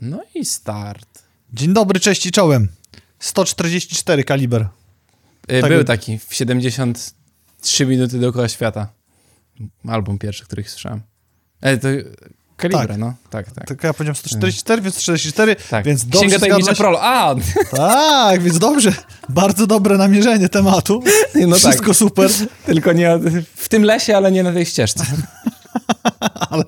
No i start. Dzień dobry, cześć i czołem. 144 kaliber. Y, Tak. Był taki w 73 minuty dookoła świata. Album pierwszy, który słyszałem. E, to kalibra, Tak. no. Tak, tak. Tak ja powiedziałem 144, więc 44, tak. więc dobrze Księga tajemnicza prolo. A, Tak, więc dobrze. Bardzo dobre namierzenie tematu. no tak. Wszystko super. Tylko nie w tym lesie, ale nie na tej ścieżce. Ale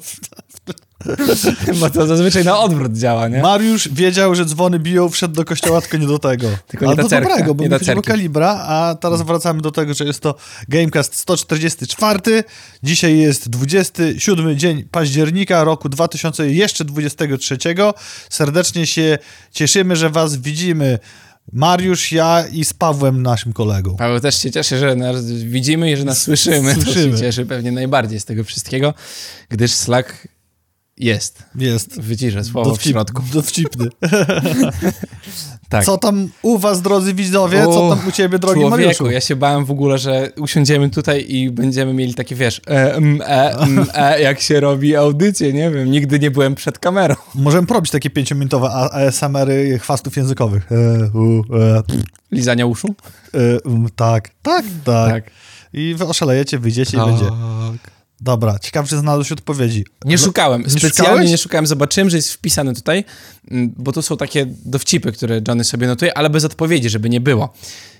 Bo to zazwyczaj na odwrót działa, nie? Mariusz wiedział, że dzwony biją, wszedł do kościoła, tylko nie do tego. Tylko nie do cerka, dobrego, bo nie nie ta chodziło o cerki. kalibra, a teraz wracamy do tego, że jest to Gamecast 144. Dzisiaj jest 27 dzień października roku 2023. Serdecznie się cieszymy, że was widzimy. Mariusz, ja i z Pawłem, naszym kolegą. Paweł też się cieszy, że nas widzimy i że nas słyszymy. To Słyszymy. się cieszy pewnie najbardziej z tego wszystkiego, gdyż Slack jest. Jest. Wyciszę słowo w Dowcip- środku. Dowcipny. Tak. Co tam u was, drodzy widzowie? Co tam u ciebie, drogi Człowieku, Mariuszu? ja się bałem w ogóle, że usiądziemy tutaj i będziemy mieli takie, wiesz, e, m, e, m, e, jak się robi audycję, nie wiem, nigdy nie byłem przed kamerą. Możemy porobić takie pięciominutowe ASMR-y chwastów językowych. E, u, e, Lizania uszu? e, um, tak, tak, tak, Tak. I wy oszalejecie, wyjdziecie i będzie. Dobra, ciekaw, czy znalazłeś odpowiedzi. Nie szukałem, Nie specjalnie szukałeś? nie szukałem, zobaczyłem, że jest wpisane tutaj, mm, bo tu są takie dowcipy, które Johnny sobie notuje, ale bez odpowiedzi, żeby nie było.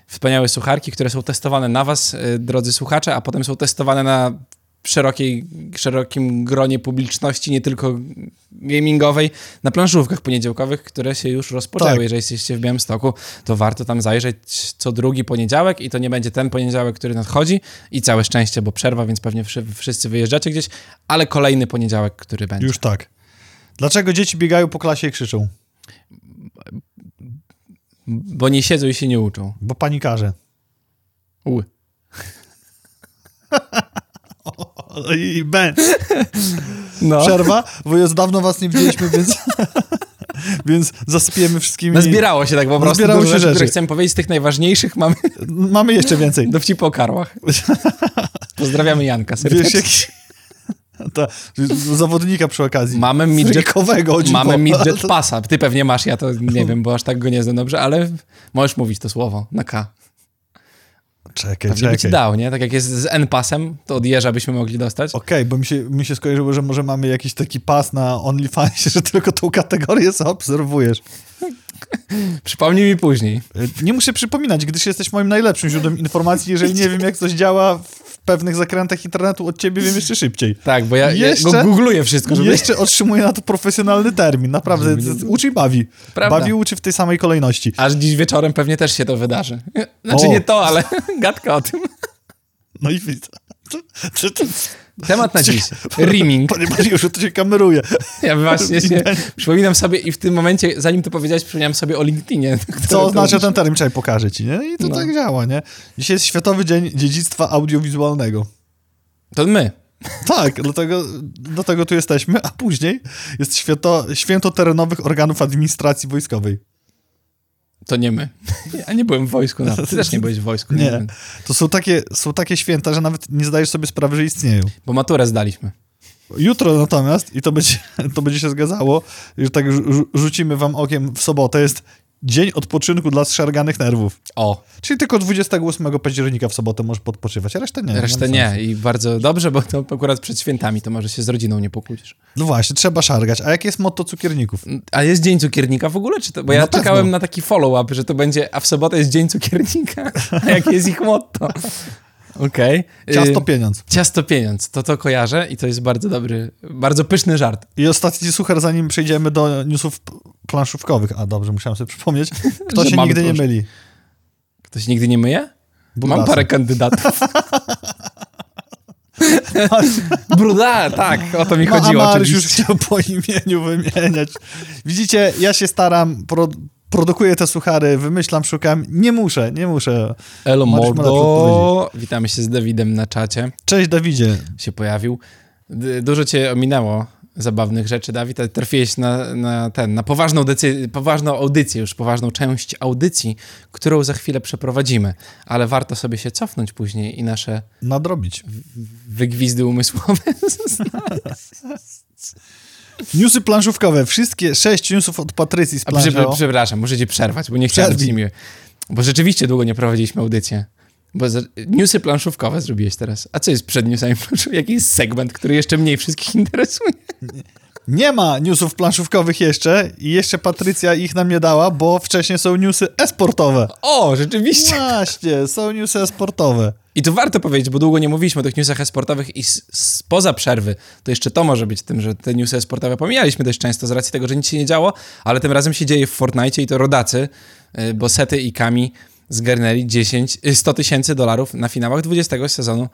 Wspaniałe sucharki, które są testowane na was, y, drodzy słuchacze, a potem są testowane na szerokiej, szerokim gronie publiczności, nie tylko gamingowej, na planszówkach poniedziałkowych, które się już rozpoczęły. Tak. Jeżeli jesteście w Białymstoku, to warto tam zajrzeć co drugi poniedziałek i to nie będzie ten poniedziałek, który nadchodzi i całe szczęście, bo przerwa, więc pewnie wszy- wszyscy wyjeżdżacie gdzieś, ale kolejny poniedziałek, który będzie. Już tak. Dlaczego dzieci biegają po klasie i krzyczą? Bo nie siedzą i się nie uczą. Bo panikarze. U. I ben. No. Przerwa, bo już dawno was nie widzieliśmy, więc, więc zasypiemy wszystkimi. Nazbierało się tak po prostu Nazbierało dużo się rzeczy, które chcemy powiedzieć. Z tych najważniejszych mamy Mamy jeszcze więcej. dowcipy o karłach. Pozdrawiamy Janka Wiesz, serdecznie. jaki... Ta, zawodnika przy okazji. Mamy midget, mamy midget pasa. Ty pewnie masz, ja to nie wiem, bo aż tak go nie znam dobrze, ale możesz mówić to słowo na K. Czekaj, Pewnie by ci czekaj. dał, nie? Tak jak jest z N-pasem, to od jeża byśmy mogli dostać. Okej, bo mi się, mi się skojarzyło, że może mamy jakiś taki pas na OnlyFansie, że tylko tą kategorię zaobserwujesz. Przypomnij mi później. Y, Nie muszę przypominać, gdyż jesteś moim najlepszym źródłem informacji. Jeżeli nie wiem, jak coś działa pewnych zakrętach internetu, od ciebie wiem jeszcze szybciej. Tak, bo ja, Jeszcze- ja go googluję wszystko, żeby... Jeszcze otrzymuję na to profesjonalny termin. Naprawdę, uczy i bawi. Prawda. Bawi uczy w tej samej kolejności. Aż dziś wieczorem pewnie też się to wydarzy. Znaczy O. nie to, ale gadka o tym. No i widzę. Czy, czy, Temat na dziś. Rimming. Panie Mariuszu, to się kameruje. Ja właśnie się przypominam sobie i w tym momencie, zanim to powiedziałeś, przypomniałem sobie o LinkedInie. Co oznacza ten termin? Czekaj, pokażę ci, nie? I to No. tak działa, nie? Dzisiaj jest Światowy Dzień Dziedzictwa Audiowizualnego. To my. Tak, dlatego, dlatego tu jesteśmy, a później jest święto, święto terenowych organów administracji wojskowej. To nie my. Ja nie byłem w wojsku nawet. Ty też nie byłeś w wojsku. Nie. wiem. To są takie, są takie święta, że nawet nie zdajesz sobie sprawy, że istnieją. Bo maturę zdaliśmy. Jutro natomiast, i to będzie, to będzie się zgadzało, że tak rzu- rzucimy wam okiem w sobotę, jest dzień odpoczynku dla zszarganych nerwów. O, Czyli tylko 28 października w sobotę możesz podpoczywać, a resztę nie. resztę nie. sensu. I bardzo dobrze, bo to akurat przed świętami, to może się z rodziną nie pokłócisz. No właśnie, trzeba szargać. A jakie jest motto cukierników? A jest Dzień Cukiernika w ogóle? Czy to? Bo ja Na pewno. czekałem na taki follow-up, że to będzie, a w sobotę jest Dzień Cukiernika. A jakie jest ich motto? Okej. Ciasto Y, pieniądz. Ciasto pieniądz, to to kojarzę i to jest bardzo dobry, bardzo pyszny żart. I ostatni suchar, zanim przejdziemy do newsów planszówkowych. A dobrze, musiałem sobie przypomnieć. Kto się nigdy nie myli? Ktoś nigdy nie myje? Mam parę kandydatów. Bruda, tak, o to mi chodziło Mariusz już chciał po imieniu wymieniać. Widzicie, ja się staram, pro, produkuję te suchary, wymyślam, szukam. Nie muszę, nie muszę. Elo Mariusz Mordo, witamy się z Dawidem na czacie, Cześć Dawidzie. się pojawił. Dużo cię ominęło zabawnych rzeczy, Dawid, ale trafiłeś na, na ten, na poważną, decy- poważną audycję, już poważną część audycji, którą za chwilę przeprowadzimy, ale warto sobie się cofnąć później i nasze Nadrobić. wygwizdy umysłowe Newsy planszówkowe. Wszystkie sześć newsów od Patrycji z prze, planszą. przepraszam, muszę cię przerwać, bo nie chciałem ci miły. Bo rzeczywiście długo nie prowadziliśmy audycji. Bo za, newsy planszówkowe zrobiłeś teraz. A co jest przed newsami planszówkowymi? Jaki jest segment, który jeszcze mniej wszystkich interesuje? Nie ma newsów planszówkowych jeszcze i jeszcze Patrycja ich nam nie dała, bo wcześniej są newsy esportowe. O, rzeczywiście. Właśnie, są newsy esportowe. I tu warto powiedzieć, bo długo nie mówiliśmy o tych newsach esportowych i spoza przerwy, to jeszcze to może być tym, że te newsy esportowe pomijaliśmy dość często z racji tego, że nic się nie działo, ale tym razem się dzieje w Fortnite i to rodacy, y, bo Sety i Kami zgarnęli 10, y, 100 tysięcy dolarów na finałach 20 sezonu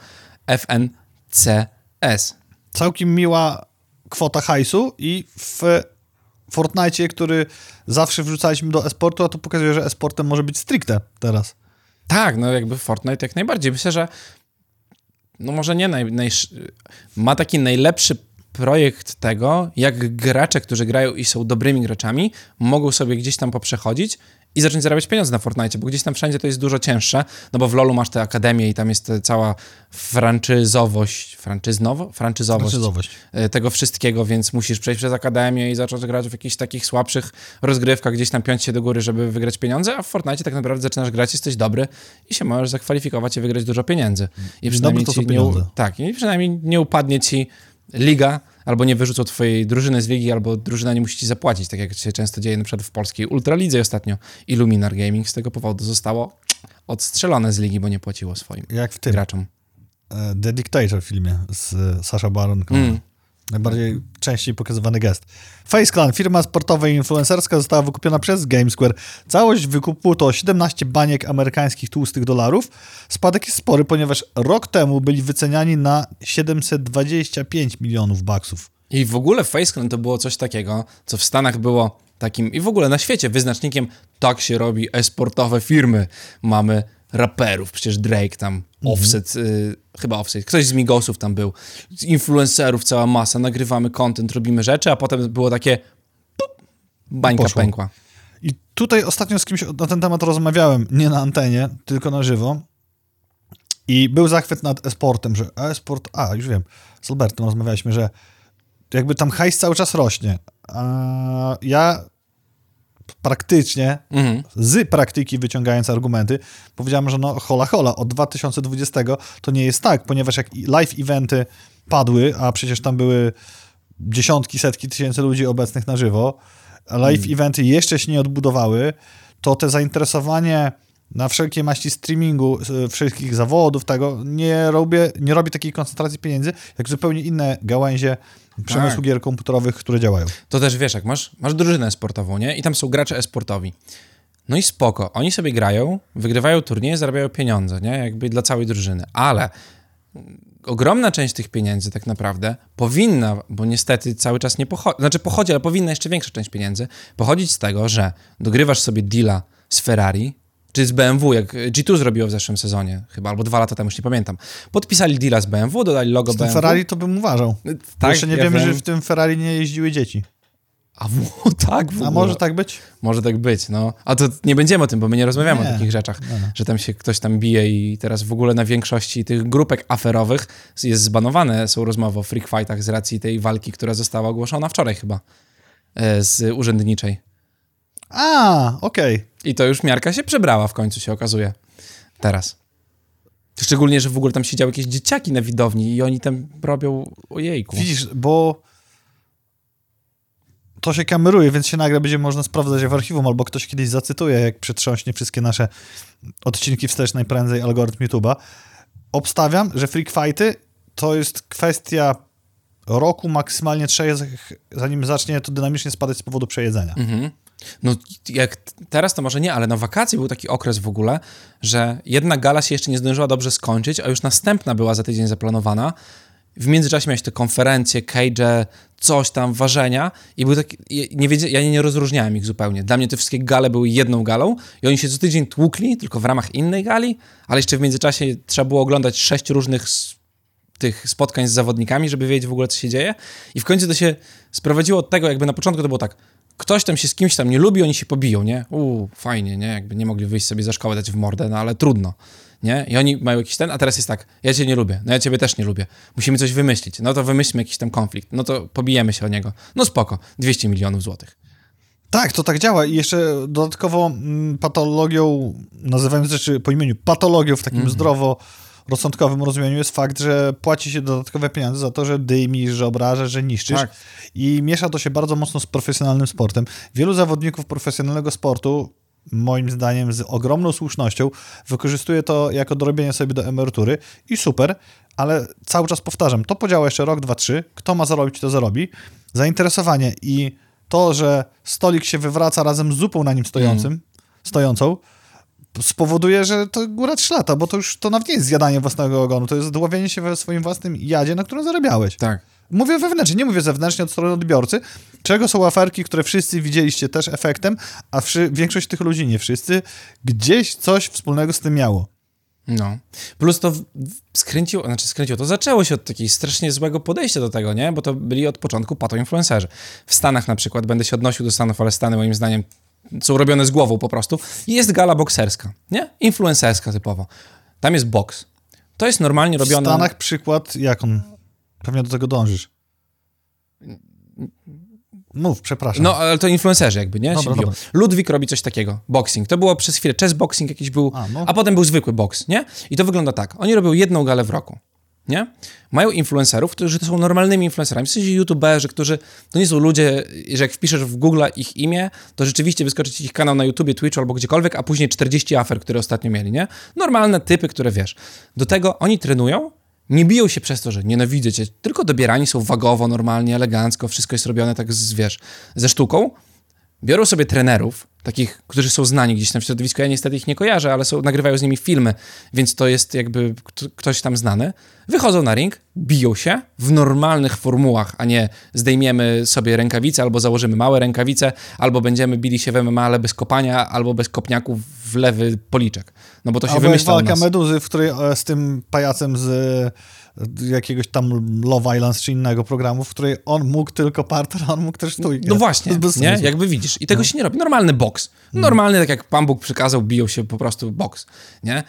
FNCS. Całkiem miła kwota hajsu i w Fortnite, który zawsze wrzucaliśmy do esportu, a to pokazuje, że esportem może być stricte teraz. Tak, no jakby Fortnite jak najbardziej. Myślę, że no może nie naj, naj, ma taki najlepszy projekt tego, jak gracze, którzy grają i są dobrymi graczami, mogą sobie gdzieś tam poprzechodzić i zacząć zarabiać pieniądze na Fortnite, bo gdzieś tam wszędzie to jest dużo cięższe, no bo w LoLu masz tę akademię i tam jest ta cała franczyzowość, franczyznowo? Franczyzowość, Franczyzowość. e, tego wszystkiego, więc musisz przejść przez akademię i zacząć grać w jakichś takich słabszych rozgrywkach, gdzieś tam piąć się do góry, żeby wygrać pieniądze, a w Fortnite tak naprawdę zaczynasz grać, jesteś dobry i się możesz zakwalifikować i wygrać dużo pieniędzy. I przynajmniej to są ci nie, tak, i przynajmniej nie upadnie ci liga, albo nie wyrzucą twojej drużyny z ligi, albo drużyna nie musi ci zapłacić, tak jak się często dzieje na przykład w polskiej Ultralidze ostatnio. Illuminar Gaming z tego powodu zostało odstrzelone z ligi, bo nie płaciło swoim Jak w tym graczom. e, The Dictator filmie z Sasha Baron Cohen. Mm. Najbardziej częściej pokazywany gest. Face Clan, firma sportowa i influencerska, została wykupiona przez GameSquare. Całość wykupu to 17 baniek amerykańskich tłustych dolarów. Spadek jest spory, ponieważ rok temu byli wyceniani na 725 milionów baksów. I w ogóle Faceclan to było coś takiego, co w Stanach było takim, i w ogóle na świecie, wyznacznikiem tak się robi esportowe firmy. Mamy raperów, przecież Drake tam, Offset, y, chyba Offset, ktoś z Migosów tam był, z influencerów cała masa, nagrywamy content, robimy rzeczy, a potem było takie pup, bańka Poszło. pękła. I tutaj ostatnio z kimś na ten temat rozmawiałem, nie na antenie, tylko na żywo. I był zachwyt nad esportem, że esport, a już wiem, z Albertem rozmawialiśmy, że jakby tam hajs cały czas rośnie. A ja praktycznie, Mhm. z praktyki wyciągając argumenty, powiedziałem, że no hola hola, od 2020 to nie jest tak, ponieważ jak live eventy padły, a przecież tam były dziesiątki, setki tysięcy ludzi obecnych na żywo, live eventy jeszcze się nie odbudowały, to te zainteresowanie na wszelkie maści streamingu, y, wszystkich zawodów, tego, nie robię, nie robi takiej koncentracji pieniędzy, jak zupełnie inne gałęzie przemysłu Tak. gier komputerowych, które działają. To też wiesz, jak masz, masz drużynę sportową, nie? I tam są gracze esportowi. No i spoko, oni sobie grają, wygrywają turnieje, zarabiają pieniądze, nie? Jakby dla całej drużyny. Ale ogromna część tych pieniędzy tak naprawdę powinna, bo niestety cały czas nie pochodzi, znaczy pochodzi, ale powinna jeszcze większa część pieniędzy pochodzić z tego, że dogrywasz sobie deala z Ferrari, czy z BMW, jak G2 zrobiło w zeszłym sezonie, chyba, albo dwa lata temu, już nie pamiętam. Podpisali deala z BMW, dodali logo Z tym BMW. Ferrari to bym uważał. tak, Jeszcze nie ja wiemy, wiem. że w tym Ferrari nie jeździły dzieci. A w, tak, w A może tak być? Może tak być, no. A to nie będziemy o tym, bo my nie rozmawiamy Nie. o takich rzeczach, Nie, nie. że tam się ktoś tam bije i teraz w ogóle na większości tych grupek aferowych jest zbanowane, są rozmowy o freak fightach z racji tej walki, która została ogłoszona wczoraj chyba e, z urzędniczej. A, okej. I to już miarka się przebrała w końcu, się okazuje. Teraz. Szczególnie, że w ogóle tam siedziały jakieś dzieciaki na widowni i oni tam robią ojejku. Widzisz, bo to się kameruje, więc się nagle będzie można sprawdzać w archiwum, albo ktoś kiedyś zacytuje, jak przetrząśnie wszystkie nasze odcinki wstecz najprędzej algorytm YouTube'a. Obstawiam, że freak fighty to jest kwestia roku, maksymalnie trzech, zanim zacznie to dynamicznie spadać z powodu przejedzenia. Mhm. No jak teraz to może nie, ale na wakacje był taki okres w ogóle, że jedna gala się jeszcze nie zdążyła dobrze skończyć, a już następna była za tydzień zaplanowana. W międzyczasie miałeś te konferencje, cage, coś tam, ważenia i był taki, nie wiedzia, ja nie rozróżniałem ich zupełnie. Dla mnie te wszystkie gale były jedną galą i oni się co tydzień tłukli, tylko w ramach innej gali, ale jeszcze w międzyczasie trzeba było oglądać sześć różnych tych spotkań z zawodnikami, żeby wiedzieć w ogóle, co się dzieje. I w końcu to się sprowadziło od tego, jakby na początku to było tak, ktoś tam się z kimś tam nie lubi, oni się pobiją, nie? Uuu, fajnie, nie? Jakby nie mogli wyjść sobie ze szkoły, dać w mordę, no ale trudno, nie? I oni mają jakiś ten, a teraz jest tak, ja cię nie lubię, no ja ciebie też nie lubię, musimy coś wymyślić, no to wymyślmy jakiś tam konflikt, no to pobijemy się o niego, no spoko, 200 milionów złotych. Tak, to tak działa i jeszcze dodatkowo mm, patologią, nazywając rzeczy po imieniu, patologią w takim Mhm. zdrowo rozsądkowym rozumieniu jest fakt, że płaci się dodatkowe pieniądze za to, że dymisz, że obrażasz, że niszczysz Tak. i miesza to się bardzo mocno z profesjonalnym sportem. Wielu zawodników profesjonalnego sportu moim zdaniem z ogromną słusznością wykorzystuje to jako dorobienie sobie do emerytury i super, ale cały czas powtarzam, to podziała jeszcze rok, dwa, trzy, kto ma zarobić, to zarobi. Zainteresowanie i to, że stolik się wywraca razem z zupą na nim stojącym, stojącą, spowoduje, że to góra trzy lata, bo to już to nawet nie jest zjadanie własnego ogonu, to jest dławienie się we swoim własnym jadzie, na którym zarabiałeś. Tak. Mówię wewnętrznie, nie mówię zewnętrznie od strony odbiorcy, czego są aferki, które wszyscy widzieliście też efektem, a wszy- większość tych ludzi, nie wszyscy, gdzieś coś wspólnego z tym miało. No. Plus to skręciło, znaczy skręciło, to zaczęło się od takiego strasznie złego podejścia do tego, nie? Bo to byli od początku pato-influencerzy. W Stanach na przykład, będę się odnosił do Stanów, ale Stany moim zdaniem są robione z głową po prostu. Jest gala bokserska, nie? Influencerska typowo. Tam jest boks. To jest normalnie W robione... Stanach przykład, jak on, pewnie do tego dążysz. Mów, przepraszam. No, ale to influencerzy jakby, nie? Dobra, dobra. Ludwik robi coś takiego, boxing. To było przez chwilę, chess boxing jakiś był, A, a, no. potem był zwykły boks, nie? I to wygląda tak. Oni robią jedną galę w roku, nie? Mają influencerów, którzy są normalnymi influencerami, w sensie youtuberzy, którzy, to nie są ludzie, że jak wpiszesz w Google ich imię, to rzeczywiście wyskoczy ci ich kanał na YouTubie, Twitchu albo gdziekolwiek, a później 40 afer, które ostatnio mieli, nie? Normalne typy, które wiesz. Do tego oni trenują, nie biją się przez to, że nienawidzę cię, tylko dobierani są wagowo, normalnie, elegancko, wszystko jest robione tak, z, wiesz, ze sztuką. Biorą sobie trenerów, takich, którzy są znani gdzieś tam w środowisku. Ja niestety ich nie kojarzę, ale są, nagrywają z nimi filmy, więc to jest jakby kto- ktoś tam znany. Wychodzą na ring, biją się w normalnych formułach, a nie zdejmiemy sobie rękawice, albo założymy małe rękawice, albo będziemy bili się w MMA, ale bez kopania, albo bez kopniaków w lewy policzek. No bo to się wymyśla walka. Meduzy, w której e, z tym pajacem z jakiegoś tam Love Island czy innego programu, w której on mógł tylko parter, a on mógł też stójkę. No właśnie, nie? Jakby widzisz. I tego się nie robi. Normalny boks. Normalny, tak jak Pan Bóg przykazał, biją się po prostu boks, nie?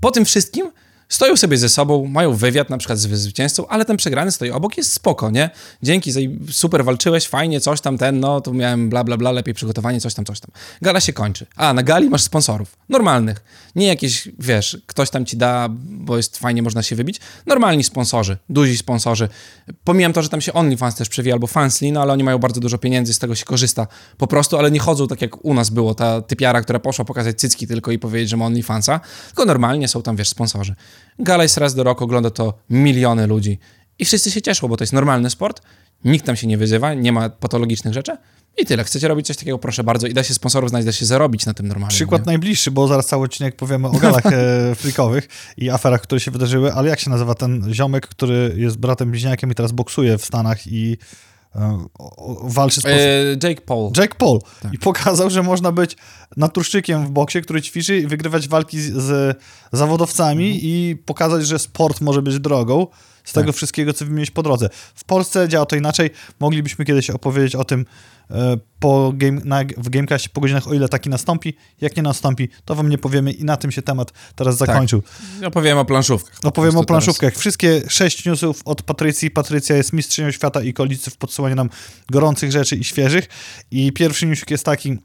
Po tym wszystkim stoją sobie ze sobą, mają wywiad na przykład z zwycięzcą, ale ten przegrany stoi obok, jest spoko, nie? Dzięki, super walczyłeś, fajnie, coś tam, ten, no, tu miałem bla, bla, bla, lepiej przygotowanie, coś tam, coś tam. Gala się kończy. A, na gali masz sponsorów. Normalnych. Nie jakieś, wiesz, ktoś tam ci da, bo jest fajnie, można się wybić. Normalni sponsorzy, duzi sponsorzy. Pomijam to, że tam się OnlyFans też przewija, albo Fansly, no ale oni mają bardzo dużo pieniędzy, z tego się korzysta po prostu, ale nie chodzą tak jak u nas było, ta typiara, która poszła pokazać cycki tylko i powiedzieć, że ma OnlyFansa, tylko normalnie są tam, wiesz, sponsorzy. Gala jest raz do roku, ogląda to miliony ludzi i wszyscy się cieszą, bo to jest normalny sport, nikt tam się nie wyzywa, nie ma patologicznych rzeczy i tyle. Chcecie robić coś takiego, proszę bardzo i da się sponsorów znaleźć, da się zarobić na tym normalnie. Przykład nie? najbliższy, bo zaraz cały odcinek powiemy o galach e, frikowych i aferach, które się wydarzyły, ale jak się nazywa ten ziomek, który jest bratem bliźniakiem i teraz boksuje w Stanach i walczy z... E, Jake Paul. Jack Paul. Tak. I pokazał, że można być naturszczykiem w boksie, który ćwiczy i wygrywać walki z, z zawodowcami Mhm. i pokazać, że sport może być drogą z tego Tak. wszystkiego, co wymieniłeś po drodze. W Polsce działa to inaczej. Moglibyśmy kiedyś opowiedzieć o tym e, po game, na, w Gamecastie po godzinach, o ile taki nastąpi. Jak nie nastąpi, to wam nie powiemy i na tym się temat teraz zakończył. Opowiem o planszówkach. po Opowiem o planszówkach. Wszystkie sześć newsów od Patrycji. Patrycja jest mistrzynią świata i okolicy w podsyłaniu nam gorących rzeczy i świeżych. I pierwszy newsik jest taki,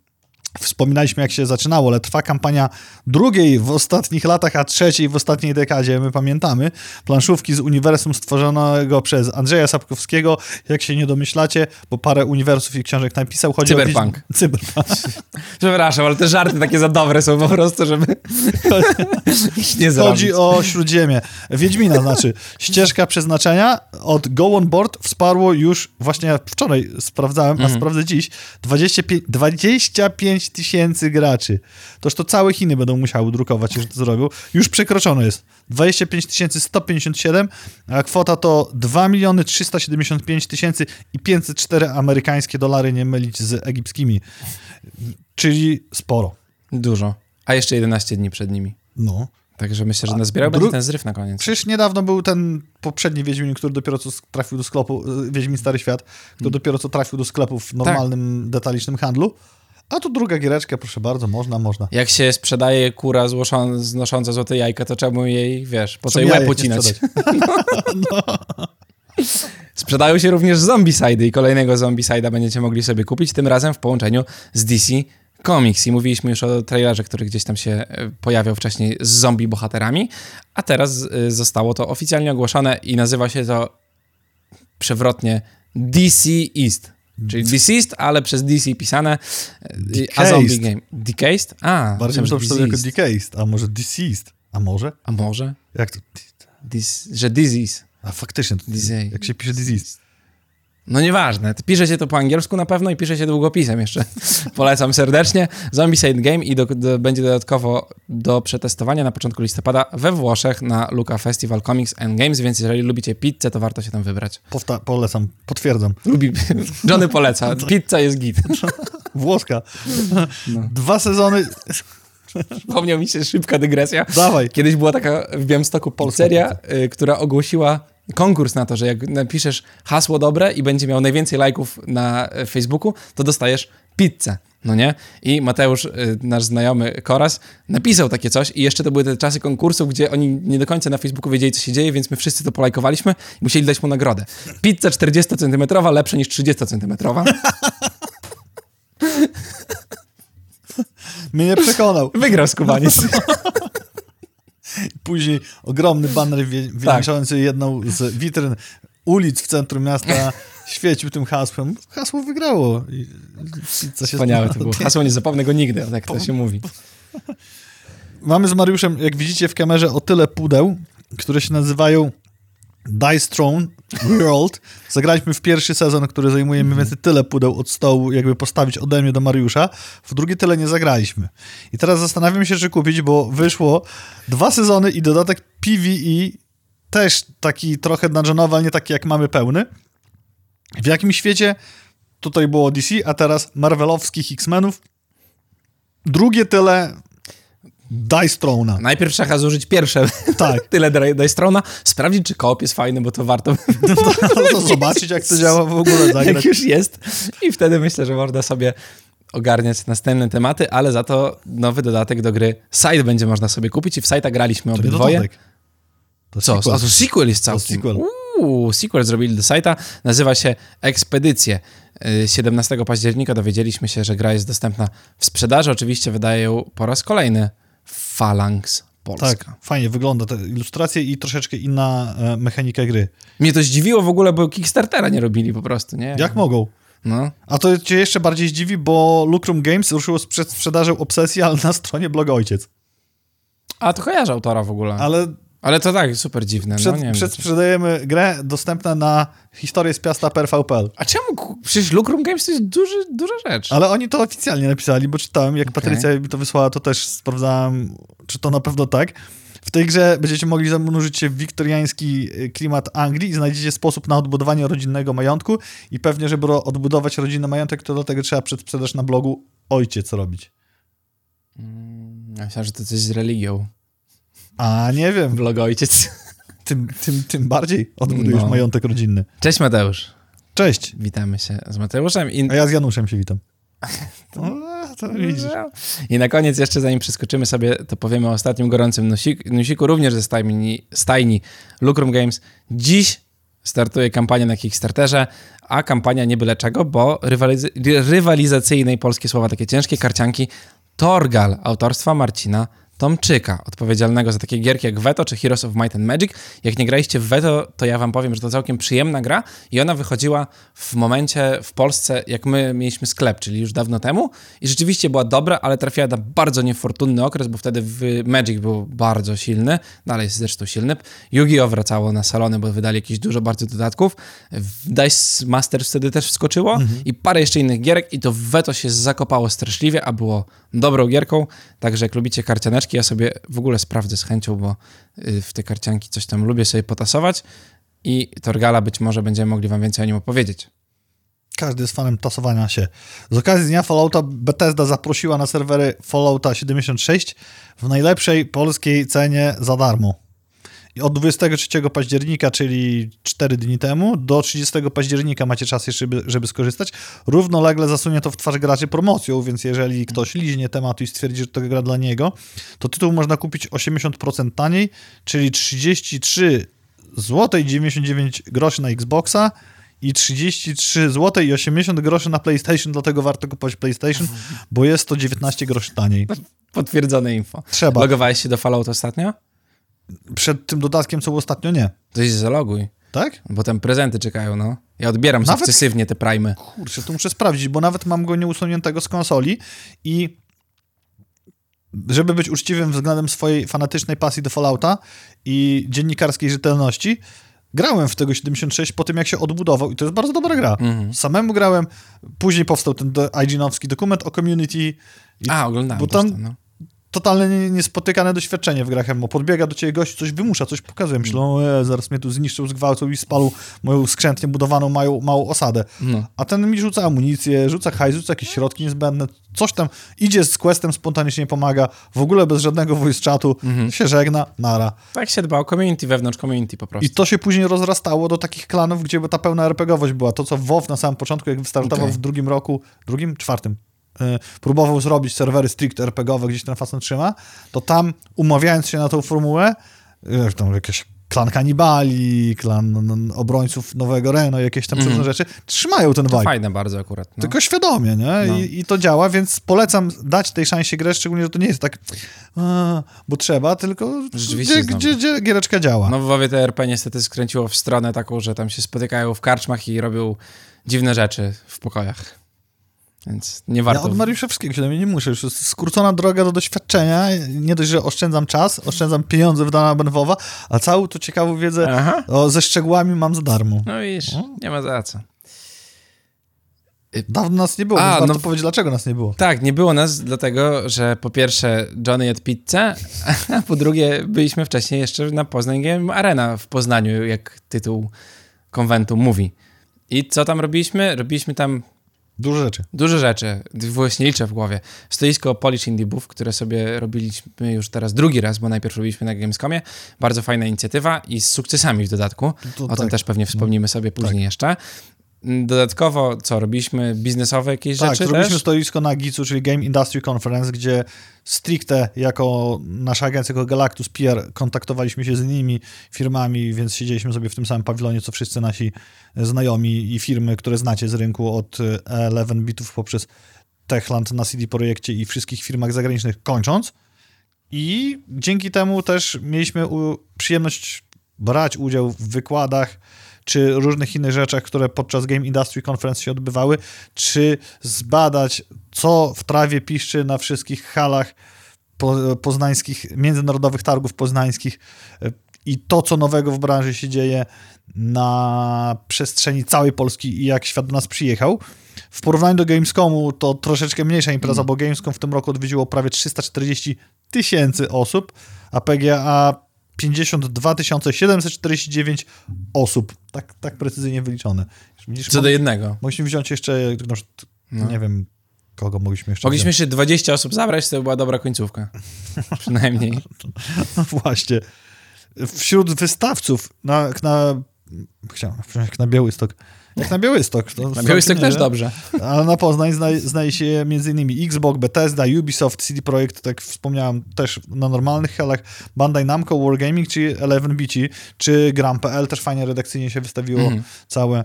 Wspominaliśmy, jak się zaczynało, ale trwa kampania drugiej w ostatnich latach, a trzeciej w ostatniej dekadzie, my pamiętamy. Planszówki z uniwersum stworzonego przez Andrzeja Sapkowskiego. Jak się nie domyślacie, bo parę uniwersów i książek napisał. Chodzi Cyberpunk. O... Cyberpunk. Przepraszam, ale te żarty takie za dobre są po prostu, żeby nie. Chodzi o Śródziemie. Wiedźmina znaczy. Ścieżka przeznaczenia od Go On Board wsparło już, właśnie ja wczoraj sprawdzałem, Mhm. a sprawdzę dziś, 25 25 tysięcy graczy. Toż to całe Chiny będą musiały drukować, jeżeli to zrobią. Już przekroczone jest. 25 157, a kwota to 2 miliony 375 tysięcy i 504 amerykańskie dolary, nie mylić z egipskimi. Czyli sporo. Dużo. A jeszcze 11 dni przed nimi. No. Także myślę, że nazbierał Dru- będzie ten zryw na koniec. Przecież niedawno był ten poprzedni Wiedźmin, który dopiero co trafił do sklepu, y, Wiedźmin Stary Świat, który Hmm. dopiero co trafił do sklepu w normalnym, Tak. detalicznym handlu. A tu druga giereczka, proszę bardzo, można, można. Jak się sprzedaje kura złoszą- znosząca złote jajka, to czemu jej, wiesz, po co jej łeb ucinać? sprzedać? Sprzedają się również zombicidy i kolejnego zombicida będziecie mogli sobie kupić, tym razem w połączeniu z DC Comics. I mówiliśmy już o trailerze, który gdzieś tam się e, pojawiał wcześniej z zombie bohaterami, a teraz e, zostało to oficjalnie ogłoszone i nazywa się to przewrotnie DC East. Czyli Deceased, ale przez DC pisane, e, a Decased. zombie game. Decased? A, Bardziej myślałem, że to jako. Decased, a może Deceased. A może? A może? Jak to? Dis, że disease. A faktycznie, to, Disease. jak się pisze Disease. No nieważne, pisze się to po angielsku na pewno i pisze się długopisem jeszcze. Polecam serdecznie. Zombicide Game i do, do, będzie dodatkowo do przetestowania na początku listopada we Włoszech na Luca Festival Comics and Games, więc jeżeli lubicie pizzę, to warto się tam wybrać. Powta- polecam, potwierdzam. Lubi... Johnny poleca. Pizza jest git. Włoska. No. Dwa sezony. Przypomniał mi się szybka dygresja. Dawaj. Kiedyś była taka w Białymstoku pizzeria, y, która ogłosiła konkurs na to, że jak napiszesz hasło dobre i będzie miał najwięcej lajków na Facebooku, to dostajesz pizzę. No nie? I Mateusz, y, nasz znajomy Koras, napisał takie coś i jeszcze to były te czasy konkursu, gdzie oni nie do końca na Facebooku wiedzieli, co się dzieje, więc my wszyscy to polajkowaliśmy i musieli dać mu nagrodę. Pizza 40-centymetrowa, lepsza niż 30-centymetrowa. Mnie nie przekonał. Wygrał skubaniec. Później ogromny baner wie- Tak. jedną z witryn ulic w centrum miasta świecił tym hasłem. Hasło wygrało. I się Wspaniałe to było. Hasło nie zapomnę go nigdy, tak to się mówi. Mamy z Mariuszem, jak widzicie w kamerze, o tyle pudeł, które się nazywają Dice Throne World. Zagraliśmy w pierwszy sezon, który zajmuje mniej więcej tyle pudeł od stołu, jakby postawić ode mnie do Mariusza. W drugi tyle nie zagraliśmy. I teraz zastanawiam się, czy kupić, bo wyszło dwa sezony i dodatek PvE, też taki trochę dungeonowy, ale nie taki jak mamy pełny. W jakim świecie tutaj było DC, a teraz Marvelowskich X-Menów. Drugie tyle Dice Throne'a. Najpierw trzeba zużyć pierwsze Tak. tyle Dajstrona, sprawdzić, czy koop jest fajny, bo to warto, to zobaczyć, jak to działa w ogóle jak zagrać. już jest. I wtedy myślę, że można sobie ogarniać następne tematy, ale za to nowy dodatek do gry Side będzie można sobie kupić i w Site'a graliśmy To obydwoje. To Co? sequel. A to sequel jest całkiem. sequel. Uuu, sequel zrobili do Site'a. Nazywa się Ekspedycje. Y, 17 października dowiedzieliśmy się, że gra jest dostępna w sprzedaży. Oczywiście wydaje ją po raz kolejny Phalanx Polska. Tak, fajnie wygląda te ilustracje i troszeczkę inna e, mechanika gry. Mnie to zdziwiło w ogóle, bo Kickstartera nie robili po prostu, nie? Jak mogą? No. A to cię jeszcze bardziej zdziwi, bo Lucrum Games ruszyło z przed sprzedażą obsesji, ale na stronie blog ojciec. A to kojarzę autora w ogóle. Ale, Ale to tak, super dziwne. przed, no, nie wiem. przedsprzedajemy grę dostępna na historię z piasta per VPL. A czemu? Przecież Lucrum Games to jest duży, duża rzecz. Ale oni to oficjalnie napisali, bo czytałem, jak Okej. Patrycja mi to wysłała, to też sprawdzałem, czy to na pewno tak. W tej grze będziecie mogli zanurzyć się w wiktoriański y, klimat Anglii i znajdziecie sposób na odbudowanie rodzinnego majątku i pewnie, żeby odbudować rodzinny majątek, to do tego trzeba przedsprzedaż na blogu ojciec robić. Ja myślałem, że to coś z religią. A nie wiem, Vlog ojciec. tym, tym, tym bardziej odbudujesz No. majątek rodzinny. Cześć Mateusz. Cześć, Witamy się z Mateuszem. I, a ja z Januszem się witam. O, to widzisz. I na koniec jeszcze, zanim przeskoczymy sobie, to powiemy o ostatnim gorącym newsiku, newsiku również ze stajni, stajni Lucrum Games. Dziś startuje kampania na Kickstarterze, a kampania nie byle czego, bo rywaliz- ry- rywalizacyjnej, polskie słowa takie ciężkie, karcianki, Torgal autorstwa Marcina Tomczyka, odpowiedzialnego za takie gierki jak Veto czy Heroes of Might and Magic. Jak nie graliście w Veto, to ja wam powiem, że to całkiem przyjemna gra i ona wychodziła w momencie w Polsce, jak my mieliśmy sklep, czyli już dawno temu i rzeczywiście była dobra, ale trafiła na bardzo niefortunny okres, bo wtedy w Magic był bardzo silny, dalej jest zresztą silny. Yu-Gi-Oh! wracało na salony, bo wydali jakieś dużo bardzo dodatków. Dice Masters wtedy też wskoczyło i parę jeszcze innych gierek i to Veto się zakopało straszliwie, a było dobrą gierką, także jak lubicie karcianeczki, ja sobie w ogóle sprawdzę z chęcią, bo y, w te karcianki coś tam lubię sobie potasować i Torgala być może będziemy mogli wam więcej o nim opowiedzieć. Każdy jest fanem tasowania się. Z okazji dnia Fallouta Bethesda zaprosiła na serwery Fallouta 76 w najlepszej polskiej cenie za darmo. Od 23 października, czyli 4 dni temu, do 30 października macie czas jeszcze, żeby, żeby skorzystać. Równolegle zasunie to w twarz graczy promocją, więc jeżeli ktoś liźnie tematu i stwierdzi, że to gra dla niego, to tytuł można kupić 80% taniej, czyli 33 zł 99 groszy na Xboxa i 33 zł i 80 groszy na PlayStation, dlatego warto kupować PlayStation, bo jest to 19 groszy taniej. Potwierdzone info. Trzeba. Logowałeś się do Fallout ostatnio? Przed tym dodatkiem, co było ostatnio, nie. To się zaloguj, Tak? bo tam prezenty czekają, no. Ja odbieram Nawet- sukcesywnie te primy. Kurczę, to muszę sprawdzić, bo nawet mam go nieusuniętego z konsoli i żeby być uczciwym względem swojej fanatycznej pasji do Fallouta i dziennikarskiej rzetelności, grałem w tego 76 po tym, jak się odbudował i to jest bardzo dobra gra. Mhm. Samemu grałem, później powstał ten IG-nowski dokument o community i A, oglądałem Bo tam- to, no. Totalnie nie- niespotykane doświadczenie w grach MMO. Podbiega do ciebie gość, coś wymusza, coś pokazuje. Myślę, o, e, zaraz mnie tu zniszczył, zgwałcą i spalą moją skrzętnie budowaną małą, małą osadę. No. A ten mi rzuca amunicję, rzuca hajs, rzuca jakieś środki niezbędne, coś tam idzie z questem, spontanicznie pomaga, w ogóle bez żadnego voice chatu, Mhm. się żegna, nara. Tak się dba o community, wewnątrz community po prostu. I to się później rozrastało do takich klanów, gdzie ta pełna RPGowość była. To, co WoW na samym początku, jak wystartował Okej. w drugim roku, drugim, czwartym, próbował zrobić serwery stricte RPGowe, gdzieś ten fason trzyma, to tam umawiając się na tą formułę, e, tam jakieś klan kanibali, klan obrońców Nowego Reno, jakieś tam różne rzeczy, trzymają ten vibe. fajne bardzo akurat. No. Tylko świadomie, nie? No. I, I to działa, więc polecam dać tej szansie grę, szczególnie, że to nie jest tak, a, bo trzeba, tylko gdzie, gdzie, gdzie giereczka działa. No w WoWie TRP niestety skręciło w stronę taką, że tam się spotykają w karczmach i robią dziwne rzeczy w pokojach. Więc nie Ja warto... od Mariusza wszystkiego się nie muszę. Już jest skrócona droga do doświadczenia. Nie dość, że oszczędzam czas, oszczędzam pieniądze wydane na Benwowa, a całą tą ciekawą wiedzę Aha. o, ze szczegółami mam za darmo. No widzisz, nie ma za co. Dawno nas nie było, A, więc warto no- powiedzieć, dlaczego nas nie było. Tak, nie było nas dlatego, że po pierwsze Johnny jadł pizzę, a po drugie byliśmy wcześniej jeszcze na Poznań Game Arena w Poznaniu, jak tytuł konwentu mówi. I co tam robiliśmy? Robiliśmy tam Dużo rzeczy. Dużo rzeczy, właśnie liczę w głowie. Stoisko Polish Indie Booth, które sobie robiliśmy już teraz drugi raz, bo najpierw robiliśmy na Gamescomie. Bardzo fajna inicjatywa i z sukcesami w dodatku. To o tym tak. też pewnie wspomnimy sobie później jeszcze. Dodatkowo, co robiliśmy? Biznesowe jakieś Tak, rzeczy zrobiliśmy też? stoisko na GIC-u, czyli Game Industry Conference, gdzie stricte jako nasza agencja, jako Galactus PR kontaktowaliśmy się z innymi firmami, więc siedzieliśmy sobie w tym samym pawilonie, co wszyscy nasi znajomi i firmy, które znacie z rynku od e, 11 bitów poprzez Techland na CD Projekcie i wszystkich firmach zagranicznych kończąc. I dzięki temu też mieliśmy przyjemność brać udział w wykładach czy różnych innych rzeczach, które podczas Game Industry Conference się odbywały, czy zbadać, co w trawie piszczy na wszystkich halach po, poznańskich, międzynarodowych targów poznańskich e, i to, co nowego w branży się dzieje na przestrzeni całej Polski i jak świat do nas przyjechał. W porównaniu do Gamescomu to troszeczkę mniejsza impreza, bo Gamescom w tym roku odwiedziło prawie 340 tysięcy osób, a PGA 52 749 osób. Tak, tak precyzyjnie wyliczone. Widzisz, Co do jednego. Mogliśmy wziąć jeszcze, no, No. nie wiem, kogo mogliśmy jeszcze Mogliśmy wziąć. jeszcze 20 osób zabrać, to była dobra końcówka. Przynajmniej. No właśnie. Wśród wystawców na, na chciałem, na Białystok. Jak na Białystok. To Na Białystok całkiem też dobrze. Ale na Poznań zna, znajduje się m.in. Xbox, Bethesda, Ubisoft, CD Projekt, tak jak wspomniałem, też na normalnych halach, Bandai Namco, Wargaming, czy 11BT, czy Gram.pl, też fajnie redakcyjnie się wystawiło Mhm. całe.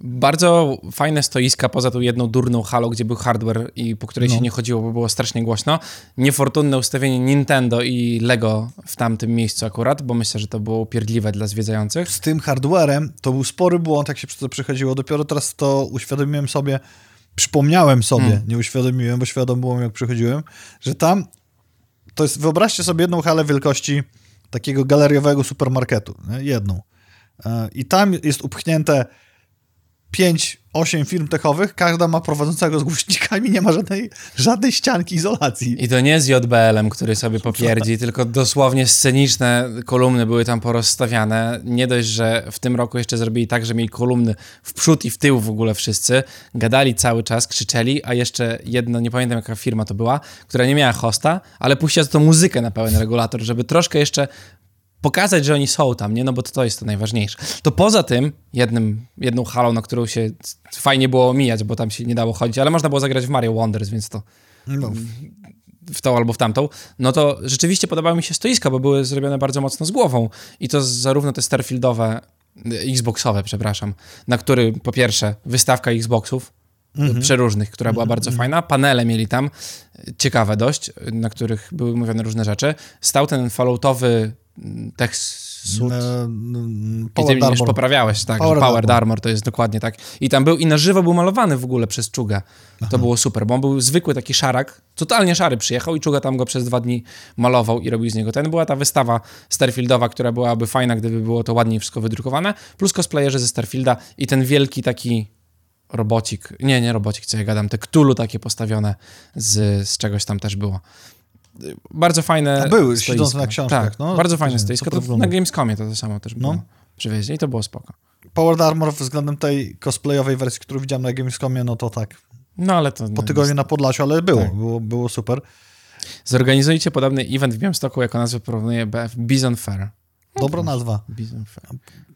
Bardzo fajne stoiska poza tą jedną durną halą, gdzie był hardware i po której No. się nie chodziło, bo było strasznie głośno. Niefortunne ustawienie Nintendo i Lego w tamtym miejscu akurat, bo myślę, że to było upierdliwe dla zwiedzających. Z tym hardwarem to był spory błąd, jak się przez to przechodziło. Dopiero teraz to uświadomiłem sobie, przypomniałem sobie, Hmm. nie uświadomiłem, bo świadom byłem, jak przychodziłem, że tam to jest, wyobraźcie sobie jedną halę wielkości takiego galeriowego supermarketu, nie? jedną. E, I tam jest upchnięte 5, 8 firm techowych, każda ma prowadzącego z głośnikami, nie ma żadnej, żadnej ścianki izolacji. I to nie z JBL-em, który sobie popierdzi, tylko dosłownie sceniczne kolumny były tam porozstawiane. Nie dość, że w tym roku jeszcze zrobili tak, że mieli kolumny w przód i w tył w ogóle wszyscy. Gadali cały czas, krzyczeli, a jeszcze jedna, nie pamiętam jaka firma to była, która nie miała hosta, ale puściła to muzykę na pełen regulator, żeby troszkę jeszcze pokazać, że oni są tam, nie? No bo to, to jest to najważniejsze. To poza tym, jednym, jedną halą, na którą się fajnie było omijać, bo tam się nie dało chodzić, ale można było zagrać w Mario Wonders, więc to No. w tą albo w tamtą, no to rzeczywiście podobały mi się stoiska, bo były zrobione bardzo mocno z głową i to zarówno te Starfieldowe, y, Xboxowe, przepraszam, na który po pierwsze wystawka Xboxów, Mhm. przeróżnych, która była bardzo fajna. Panele mieli tam, ciekawe dość, na których były mówione różne rzeczy. Stał ten falloutowy tech suit. E, I mm, ty Power mnie już poprawiałeś, tak, Power, Powered Armor. To jest dokładnie tak. I tam był, i na żywo był malowany w ogóle przez Czugę. To było super, bo on był zwykły taki szarak, totalnie szary przyjechał i Czuga tam go przez dwa dni malował i robił z niego. Ten była ta wystawa Starfieldowa, która byłaby fajna, gdyby było to ładniej wszystko wydrukowane, plus cosplayerzy ze Starfielda i ten wielki taki robocik, nie, nie robocik, co ja gadam, te Cthulhu takie postawione z, z czegoś tam też było. Bardzo fajne A były, stoisko. siedzące na książkach, Tak, no. bardzo fajne To stoisko. To na Gamescomie to, to samo też było. No. Przywieźli i to było spoko. Powered Armor względem tej cosplayowej wersji, którą widziałem na Gamescomie, no to tak, No ale to... po no, tygodniu na Podlasiu, ale było, Tak. było, było super. Zorganizujcie podobny event w Białymstoku, jako nazwę porównuje BF Bison Fair. Dobra nazwa. Bison Fair.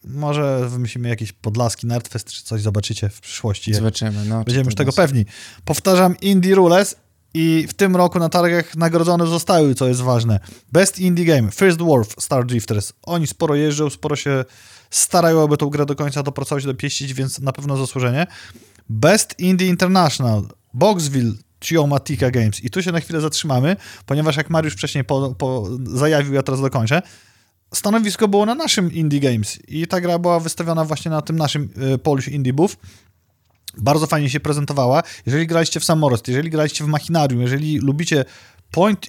Może wymyślimy jakiś podlaski Nerdfest, czy coś zobaczycie w przyszłości. Zobaczymy. No, Będziemy już tego pewni. Powtarzam, Indie Rules i w tym roku na targach nagrodzone zostały, co jest ważne. Best Indie Game, First Dwarf, Star Drifters. Oni sporo jeżdżą, sporo się starają, aby tą grę do końca dopracować, dopieścić, więc na pewno zasłużenie. Best Indie International, Boxville, Geomatica Games. I tu się na chwilę zatrzymamy, ponieważ jak Mariusz wcześniej po, po zajawił, ja teraz dokończę, stanowisko było na naszym Indie Games i ta gra była wystawiona właśnie na tym naszym y, Polish Indie Booth. Bardzo fajnie się prezentowała. Jeżeli graliście w Samorost, jeżeli graliście w Machinarium, jeżeli lubicie point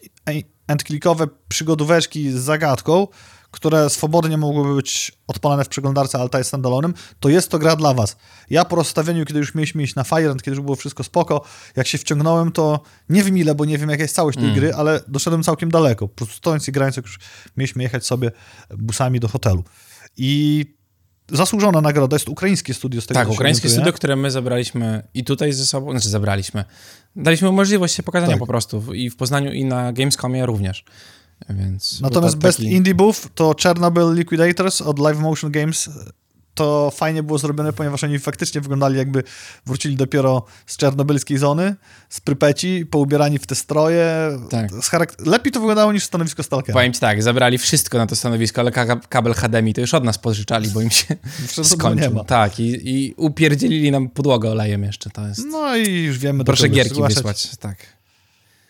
and clickowe przygodóweczki z zagadką, które swobodnie mogłyby być odpalane w przeglądarce Alta jest standalonem, to jest to gra dla was. Ja po rozstawieniu, kiedy już mieliśmy iść na Firend, kiedy już było wszystko spoko, jak się wciągnąłem, to nie wiem ile, bo nie wiem jaka jest całość tej Mm. gry, ale doszedłem całkiem daleko. Po prostu stojąc i grając, jak już mieliśmy jechać sobie busami do hotelu. I zasłużona nagroda, jest ukraińskie studio z tego Tak, ukraińskie studio, które my zabraliśmy i tutaj ze sobą, znaczy zabraliśmy. Daliśmy możliwość się pokazania Tak. po prostu i w Poznaniu i na Gamescomie również. Więc Natomiast to Best taki- Indie Booth to Chernobyl Liquidators od Live Motion Games. To fajnie było zrobione, ponieważ oni faktycznie wyglądali jakby wrócili dopiero z czernobylskiej zony, z Prypeci, poubierani w te stroje. Tak. Lepiej to wyglądało niż stanowisko Stalkera. Powiem ci tak, zabrali wszystko na to stanowisko, ale ka- kabel HDMI to już od nas pożyczali, bo im się skończył. Tak, i, i upierdzielili nam podłogę olejem jeszcze, to jest... No i już wiemy, do Proszę czego gierki zgłaszać. wysłać, tak.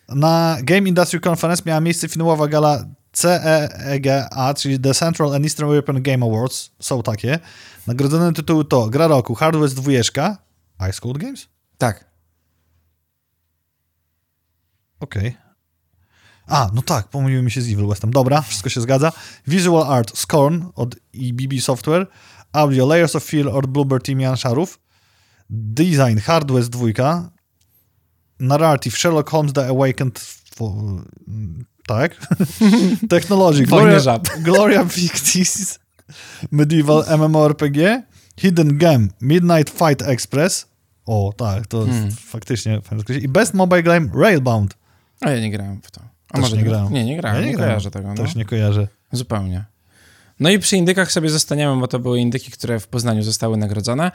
Na Game Industry Conference miała miejsce finałowa gala CEGA, czyli The Central and Eastern European Game Awards. Są takie. Nagrodzone tytuły to Gra Roku, Hard West 2, Ice Cold Games? Tak. Okej. A, no tak, pomyliły mi się z Evil Westem. Dobra, wszystko się zgadza. Visual Art Scorn od EBB Software. Audio Layers of Fear od Bluebird Team Jan Szarów. Design Hard West 2. Narrative Sherlock Holmes The Awakened... Fo- tak. Technology Gloria. Gloria Victis Medieval MMORPG. Hidden Gem Midnight Fight Express. O, tak, to Hmm. faktycznie. I Best Mobile Game Railbound. A ja nie grałem w to. A Też może nie grałem. Nie, nie grałem, Ja nie, nie grałem. kojarzę tego. No. Też nie kojarzę. Zupełnie. No i przy indykach sobie zostaniemy, bo to były indyki, które w Poznaniu zostały nagrodzone,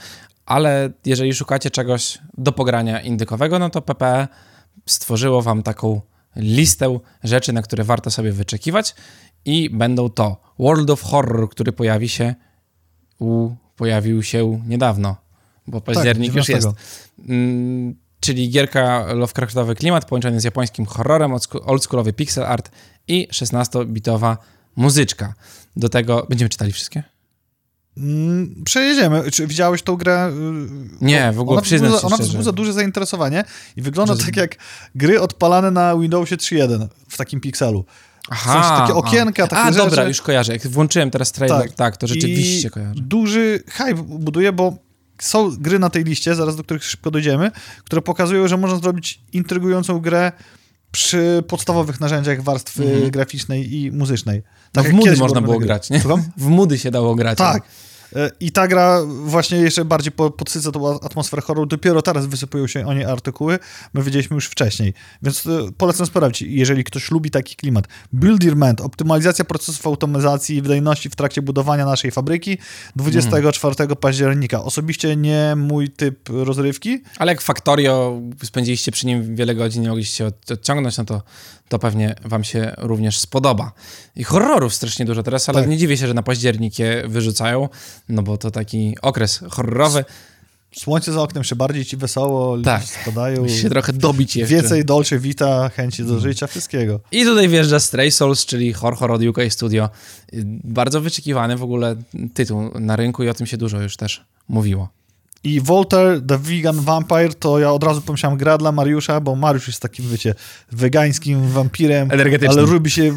ale jeżeli szukacie czegoś do pogrania indykowego, no to PPE stworzyło wam taką listę rzeczy, na które warto sobie wyczekiwać i będą to World of Horror, który pojawi się u, pojawił się niedawno, bo październik już jest. 19. Mm, czyli gierka Lovecraftowy klimat połączony z japońskim horrorem, oldscho- oldschoolowy pixel art i 16-bitowa muzyczka. Do tego będziemy czytali wszystkie? Mm, Przejedziemy. Czy widziałeś tą grę? y, Nie, w ogóle ona przyznam wzbudza, Ona wzbudza duże zainteresowanie i wygląda Że- tak jak gry odpalane na Windowsie 3.1 w takim pikselu. Coś, takie okienka, a. takie A, dobra, rzeczy. już kojarzę. Jak włączyłem teraz trailer, tak, Tak. to rzeczywiście I kojarzę. duży hype buduje, bo są gry na tej liście, zaraz do których szybko dojdziemy, które pokazują, że można zrobić intrygującą grę przy podstawowych narzędziach warstwy Mhm. graficznej i muzycznej. No jak w mudy można było grać, nie? W mudy się dało grać. Tak. E, I ta gra właśnie jeszcze bardziej po- podsyca tą atmosferę horroru. Dopiero teraz wysypują się o niej artykuły. My wiedzieliśmy już wcześniej. Więc e, polecam sprawdzić, jeżeli ktoś lubi taki klimat. Builderment, optymalizacja procesów automatyzacji i wydajności w trakcie budowania naszej fabryki 24 października. Osobiście nie mój typ rozrywki. Ale jak Factorio spędziliście przy nim wiele godzin, nie mogliście odciągnąć, no to, to pewnie wam się również spodoba. I horrorów strasznie dużo teraz, ale Tak. nie dziwię się, że na październik je wyrzucają, no bo to taki okres horrorowy. Słońce za oknem się bardziej ci wesoło, Tak. spadają. Musi się trochę dobić jeszcze. Więcej dolce vita, chęci do życia, wszystkiego. I tutaj wjeżdża Stray Souls, czyli horror od UK Studio. Bardzo wyczekiwany w ogóle tytuł na rynku i o tym się dużo już też mówiło. I Voltaire, The Vegan Vampire, to ja od razu pomyślałem gra dla Mariusza, bo Mariusz jest takim, wiecie, wegańskim wampirem, Energetycznym. ale lubi się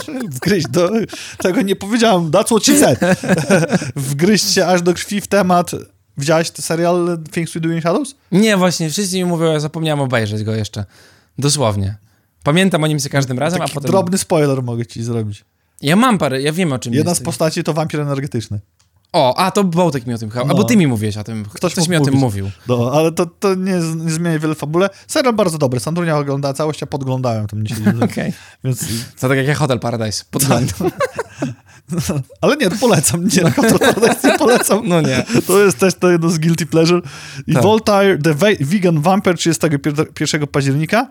wgryźć do... Tego nie powiedziałem, that's what she said. Wgryźć się aż do krwi w temat. Widziałeś ten serial Things We Do in Shadows? Nie, właśnie, wszyscy mi mówią, ja zapomniałem obejrzeć go jeszcze. Dosłownie. Pamiętam o nim za każdym razem, Taki a potem... drobny spoiler mogę ci zrobić. Ja mam parę, ja wiem o czym Jedna jest. z postaci to wampir energetyczny. O, a to Bołtek mi o tym chyba, No. albo ty mi mówiłeś o tym. Ktoś Ktoś, mi o tym mówić. mówił. No, ale to, to nie, nie zmienia wiele fabule. Serial bardzo dobry. Sandrunia oglądała całość, a podglądałem tam dzisiaj. Okej. Więc To tak jak Hotel Paradise, podglądam. Ale nie, polecam. Nie, na Paradise nie polecam. No nie. To jest też to jedno z Guilty Pleasure. I Tak. Voltaire, The Ve- Vegan Vampire 31 października.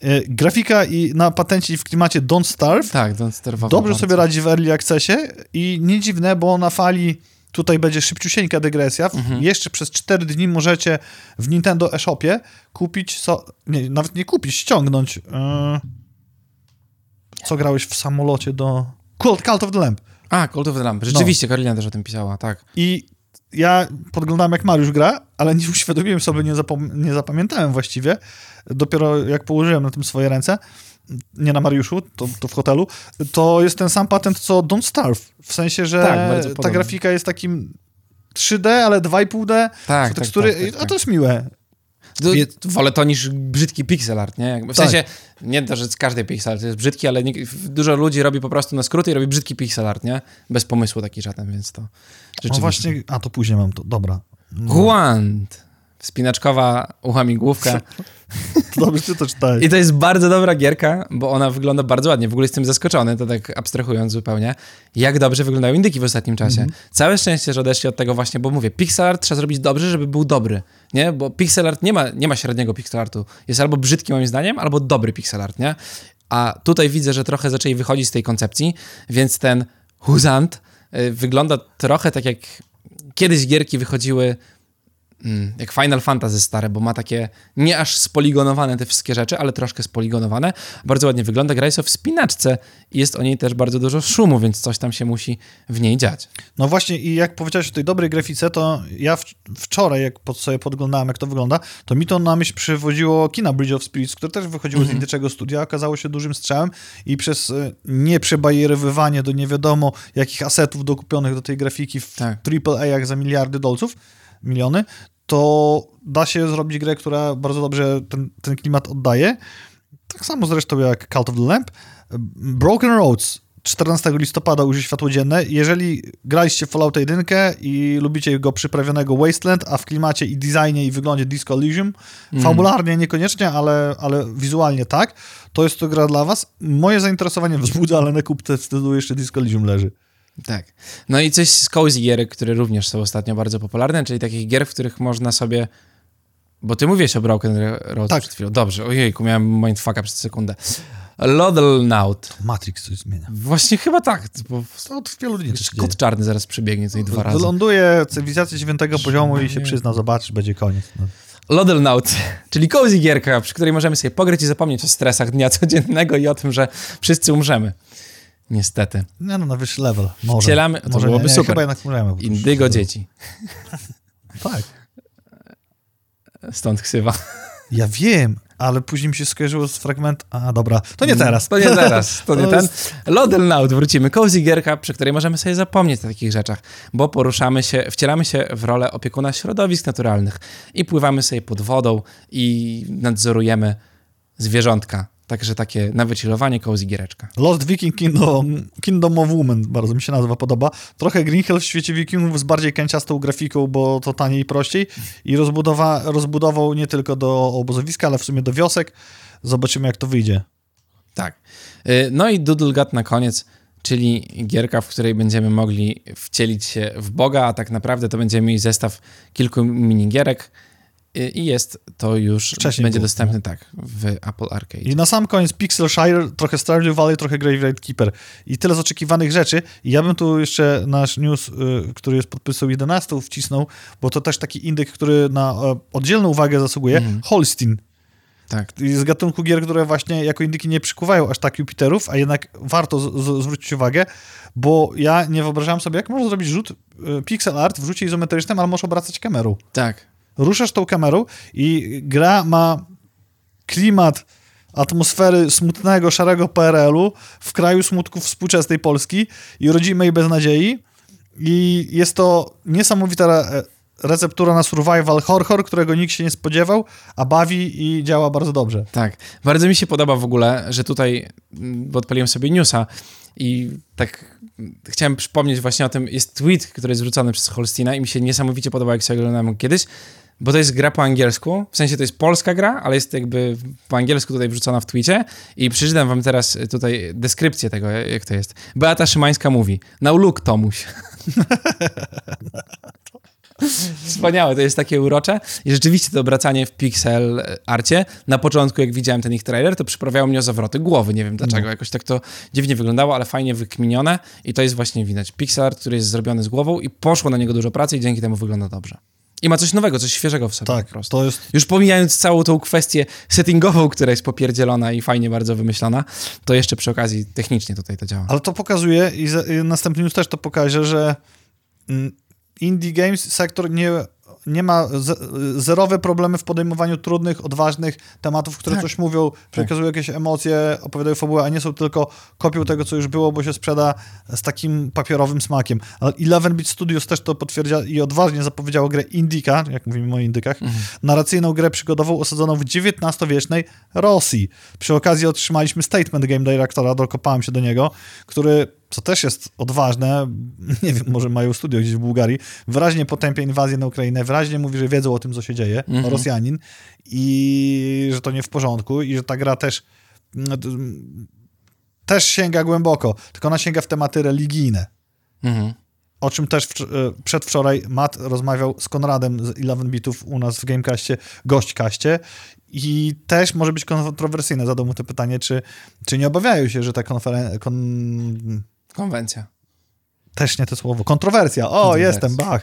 E, grafika i na patencie w klimacie Don't Starve. Tak, Don't Starve Dobrze bardzo. sobie radzi w Early Accessie i nie dziwne, bo na fali tutaj będzie szybciusieńka dygresja. Mhm. Jeszcze przez 4 dni możecie w Nintendo eShopie kupić, so, nie, nawet nie kupić, ściągnąć. e, co grałeś w samolocie do... Cult, Cult of the Lamp. A, Cult of the Lamp. No. Rzeczywiście, Karolina też o tym pisała, tak. I ja podglądałem, jak Mariusz gra, ale nie uświadomiłem sobie, nie, nie zapamiętałem właściwie. Dopiero jak położyłem na tym swoje ręce, nie na Mariuszu, to, to w hotelu, to jest ten sam patent, co Don't Starve. W sensie, że Tak, ta grafika jest takim 3D, ale 2,5D. Tak, tak, tekstury, tak, tak, tak. A to jest miłe. Wie- wolę to niż brzydki pixel art, nie? Jakby W Tak. sensie, nie to, że z każdej pixel art jest brzydki, ale nie, dużo ludzi robi po prostu na skróty i robi brzydki pixel art, nie? Bez pomysłu taki żaden, więc to No rzeczywiście. właśnie, a to później mam to, dobra. Guant. Spinaczkowa uchamigłówka. To dobrze, ty to czytałeś. I to jest bardzo dobra gierka, bo ona wygląda bardzo ładnie. W ogóle jestem zaskoczony, to tak abstrahując zupełnie, jak dobrze wyglądają indyki w ostatnim czasie. Całe szczęście, że odeszli od tego właśnie, bo mówię, pixel art trzeba zrobić dobrze, żeby był dobry, nie? Bo pixel art nie ma, nie ma średniego pixel artu. Jest albo brzydki moim zdaniem, albo dobry pixel art, nie? A tutaj widzę, że trochę zaczęli wychodzić z tej koncepcji, więc ten huzant y, wygląda trochę tak jak kiedyś gierki wychodziły Mm, jak Final Fantasy stare, bo ma takie nie aż spoligonowane te wszystkie rzeczy, ale troszkę spoligonowane. Bardzo ładnie wygląda. Gra jest o wspinaczce i jest o niej też bardzo dużo szumu, więc coś tam się musi w niej dziać. No właśnie i jak powiedziałeś o tej dobrej grafice, to ja wczoraj, jak pod, sobie podglądałem, jak to wygląda, to mi to na myśl przywodziło kina Bridge of Spirits, które też wychodziło z indyczego studia, okazało się dużym strzałem i przez e, nieprzebajerowywanie do nie wiadomo jakich asetów dokupionych do tej grafiki w Tak. AAA-ach za miliardy dolców, miliony, to da się zrobić grę, która bardzo dobrze ten, ten klimat oddaje. Tak samo zresztą jak Cult of the Lamp. Broken Roads 14 listopada ujrzy światło dzienne. Jeżeli graliście w Fallout 1 i lubicie go przyprawionego Wasteland, a w klimacie i designie i wyglądzie Disco Elysium, fabularnie niekoniecznie, ale, ale wizualnie tak, to jest to gra dla was. Moje zainteresowanie wzbudza, ale na kupce wstydu jeszcze Disco Elysium leży. Tak. No i coś z cozy gierek, które również są ostatnio bardzo popularne, czyli takich gier, w których można sobie... Bo ty mówiłeś o Broken Road Tak. przed chwilą. Dobrze, ojejku, miałem mindfucka przez sekundę. Lodelnaut. Matrix coś zmienia. Właśnie chyba tak, bo od wielu dni kot czarny zaraz przybiegnie tutaj dwa razy. Wyląduje cywilizacja dziewiątego poziomu i się przyzna, zobaczysz, będzie koniec. No. Lodelnaut, czyli cozy gierka, przy której możemy sobie pograć i zapomnieć o stresach dnia codziennego i o tym, że wszyscy umrzemy. Niestety. Nie no, na wyższy level. Może. Wcielamy- to Może byłoby nie, nie, super. Chyba jednak możemy. Indygo dzieci. Tak. Stąd ksywa. Ja wiem, ale później mi się skojarzyło z fragment. A dobra, to nie teraz. To nie teraz, to nie To ten. jest- Lodel wrócimy. Cozy gierka, przy której możemy sobie zapomnieć o takich rzeczach, bo poruszamy się, wcielamy się w rolę opiekuna środowisk naturalnych i pływamy sobie pod wodą i nadzorujemy zwierzątka. Także takie na wychillowanie cozy giereczka. Lost Viking Kingdom, Kingdom of Women, bardzo mi się nazwa podoba. Trochę Green Hell w świecie wikingów z bardziej kęciastą grafiką, bo to taniej i prościej. I rozbudowa, rozbudował nie tylko do obozowiska, ale w sumie do wiosek. Zobaczymy, jak to wyjdzie. Tak. Y, No i Doodle Gut na koniec, czyli gierka, w której będziemy mogli wcielić się w Boga, a tak naprawdę to będziemy mieli zestaw kilku minigierek i jest to już, Wcześniej będzie było, dostępne tak w Apple Arcade. I na sam koniec Pixel Shire, trochę Stardew Valley, trochę Graveyard Keeper. I tyle z oczekiwanych rzeczy. I ja bym tu jeszcze nasz news, y, który jest podpisał 11 wcisnął, bo to też taki indyk, który na e, oddzielną uwagę zasługuje. Mhm. Holstein. Tak. z gatunku gier, które właśnie jako indyki nie przykuwają aż tak Jupiterów, a jednak warto z, z, zwrócić uwagę, bo ja nie wyobrażałem sobie, jak można zrobić rzut y, pixel art w rzucie izometrycznym, ale możesz obracać kamerą. Tak. Ruszasz tą kamerą i gra ma klimat atmosfery smutnego, szarego PRL-u w kraju smutków współczesnej Polski i rodzimej beznadziei i jest to niesamowita re- receptura na survival horror, którego nikt się nie spodziewał, a bawi i działa bardzo dobrze. Tak. Bardzo mi się podoba w ogóle, że tutaj, mm, bo odpaliłem sobie newsa i tak mm, chciałem przypomnieć właśnie o tym, jest tweet, który jest wrzucony przez Holstina i mi się niesamowicie podoba, jak sobie oglądałem kiedyś, bo to jest gra po angielsku, w sensie to jest polska gra, ale jest jakby po angielsku tutaj wrzucona w tweetie i przeczytam wam teraz tutaj deskrypcję tego, jak to jest. Beata Szymańska mówi, now look Tomuś. Wspaniałe, to jest takie urocze. I rzeczywiście to obracanie w pixel arcie, na początku jak widziałem ten ich trailer, to przyprawiało mnie o zawroty głowy. Nie wiem dlaczego, jakoś tak to dziwnie wyglądało, ale fajnie wykminione i to jest właśnie widać. Pixel art, który jest zrobiony z głową i poszło na niego dużo pracy i dzięki temu wygląda dobrze. I ma coś nowego, coś świeżego w sobie Tak, po prostu. to jest Już pomijając całą tą kwestię settingową, która jest popierdzielona i fajnie bardzo wymyślona, to jeszcze przy okazji technicznie tutaj to działa. Ale to pokazuje i, za- i następny news też to pokaże, że mm, indie games sektor nie, nie ma ze, zerowe problemy w podejmowaniu trudnych, odważnych tematów, które Tak. coś mówią, przekazują jakieś emocje, opowiadają fabułę, a nie są tylko kopią tego, co już było, bo się sprzeda z takim papierowym smakiem. Ale 11-bit Studios też to potwierdza i odważnie zapowiedziało grę Indika, jak mówimy o indykach, narracyjną grę przygodową osadzoną w XIX-wiecznej Rosji. Przy okazji otrzymaliśmy statement game directora, dokopałem się do niego, który co też jest odważne, nie wiem, może mają studio gdzieś w Bułgarii, wyraźnie potępia inwazję na Ukrainę, wyraźnie mówi, że wiedzą o tym, co się dzieje, Mhm. Rosjanin, i że to nie w porządku, i że ta gra też no, też sięga głęboko, tylko ona sięga w tematy religijne. Mhm. O czym też e, przedwczoraj Matt rozmawiał z Konradem z 11 bitów u nas w Gamecastie, gośćkaście i też może być kontrowersyjne. Zadał mu to pytanie, czy, czy nie obawiają się, że ta konferencja... Kon... Konwencja. Też nie to słowo. Kontrowersja. O, Kontrowersja. jestem, bach.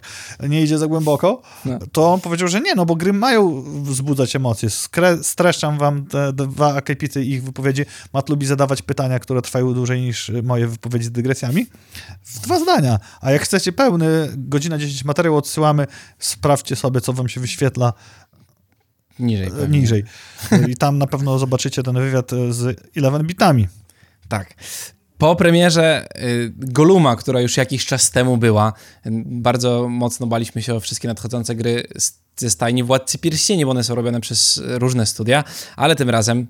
Nie idzie za głęboko. No. To on powiedział, że nie, no bo gry mają wzbudzać emocje. Skre- streszczam wam te dwa akapity ich wypowiedzi. Matt lubi zadawać pytania, które trwają dłużej niż moje wypowiedzi z dygresjami. W dwa zdania. A jak chcecie pełny, godzina 10 materiał odsyłamy, sprawdźcie sobie, co wam się wyświetla Niżej. pewnie. niżej. I tam na pewno zobaczycie ten wywiad z 11 bitami. Tak. Po premierze y, Goluma, która już jakiś czas temu była, y, bardzo mocno baliśmy się o wszystkie nadchodzące gry ze stajni Władcy Pierścieni, bo one są robione przez różne studia, ale tym razem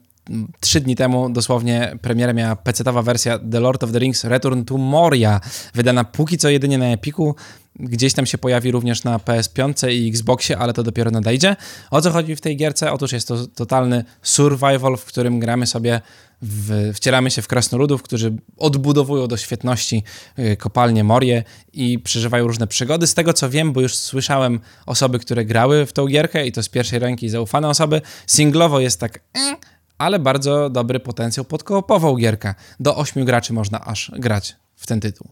trzy dni temu dosłownie premierę miała pecetowa wersja The Lord of the Rings Return to Moria, wydana póki co jedynie na Epiku, gdzieś tam się pojawi również na PS5 i Xboxie, ale to dopiero nadejdzie. O co chodzi w tej gierce? Otóż jest to totalny survival, w którym gramy sobie, w, wcielamy się w krasnoludów, którzy odbudowują do świetności y, kopalnię Morię i przeżywają różne przygody. Z tego co wiem, bo już słyszałem osoby, które grały w tą gierkę i to z pierwszej ręki zaufane osoby, singlowo jest tak... eh, ale bardzo dobry potencjał pod koopową gierkę. Do 8 graczy można aż grać w ten tytuł.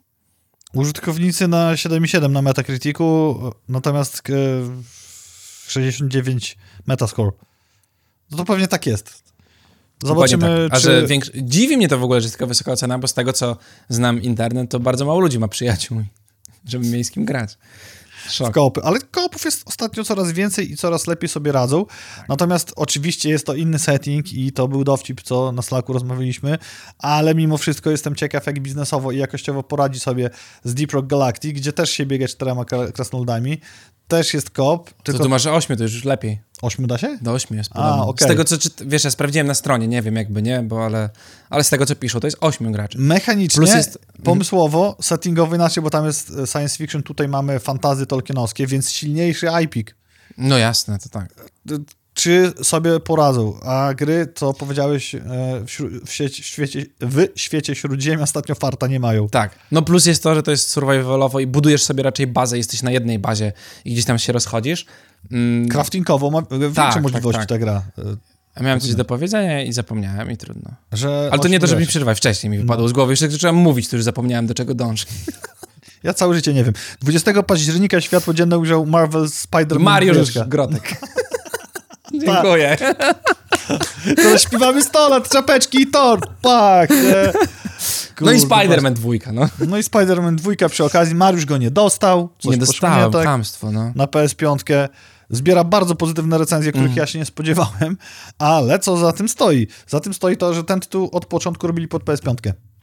Użytkownicy na 7,7 na Metacriticu, natomiast e, 69 Metascore. No to pewnie tak jest. Zobaczymy, tak. A czy... że większy... Dziwi mnie to w ogóle, że jest taka wysoka ocena, bo z tego, co znam internet, to bardzo mało ludzi ma przyjaciół, żeby mieli z kim grać. Szok. w koopy. Ale koopów jest ostatnio coraz więcej i coraz lepiej sobie radzą. Natomiast oczywiście jest to inny setting i to był dowcip, co na Slacku rozmawialiśmy, ale mimo wszystko jestem ciekaw, jak biznesowo i jakościowo poradzi sobie z Deep Rock Galactic, gdzie też się biega czterema kra- krasnoludami. Też jest koop, To tylko tu masz 8, to już lepiej. ośmiu da się? Do 8 jest A, okej. Z tego co, czyt- wiesz, ja sprawdziłem na stronie, nie wiem jakby, nie, bo ale, ale z tego co piszą, to jest 8 graczy. Mechanicznie, Plus jest- pomysłowo, settingowo inaczej, bo tam jest e, science fiction, tutaj mamy fantazy tolkienowskie, więc silniejszy IPIC. No jasne, to tak. Czy sobie poradzą? A gry, co powiedziałeś, e, w, sieci, w, świecie, w świecie Śródziemia ostatnio farta nie mają. Tak. No plus jest to, że to jest survivalowo i budujesz sobie raczej bazę, jesteś na jednej bazie i gdzieś tam się rozchodzisz. Mm, Craftingowo ma większe tak, możliwości tak. ta gra. a miałem coś do powiedzenia i zapomniałem i trudno. Że Ale to nie to, żeby mi przerwać, wcześniej mi wypadło z głowy. Jeszcze jak zacząłem mówić, to już zapomniałem, do czego dążę. Ja całe życie nie wiem. 20 października światło dzienne ujrzał Marvel Spider-Man Mariusz. Grotek. Dziękuję. To śpiewamy 100 lat, czapeczki i tort. Pak, nie? No i Kurde, Spider-Man dwójka, no. No i Spider-Man 2 przy okazji. Mariusz go nie dostał. Nie dostałem, tak, no. na PS5. Zbiera bardzo pozytywne recenzje, których Mhm. ja się nie spodziewałem, ale co za tym stoi? Za tym stoi to, że ten tytuł od początku robili pod PS5.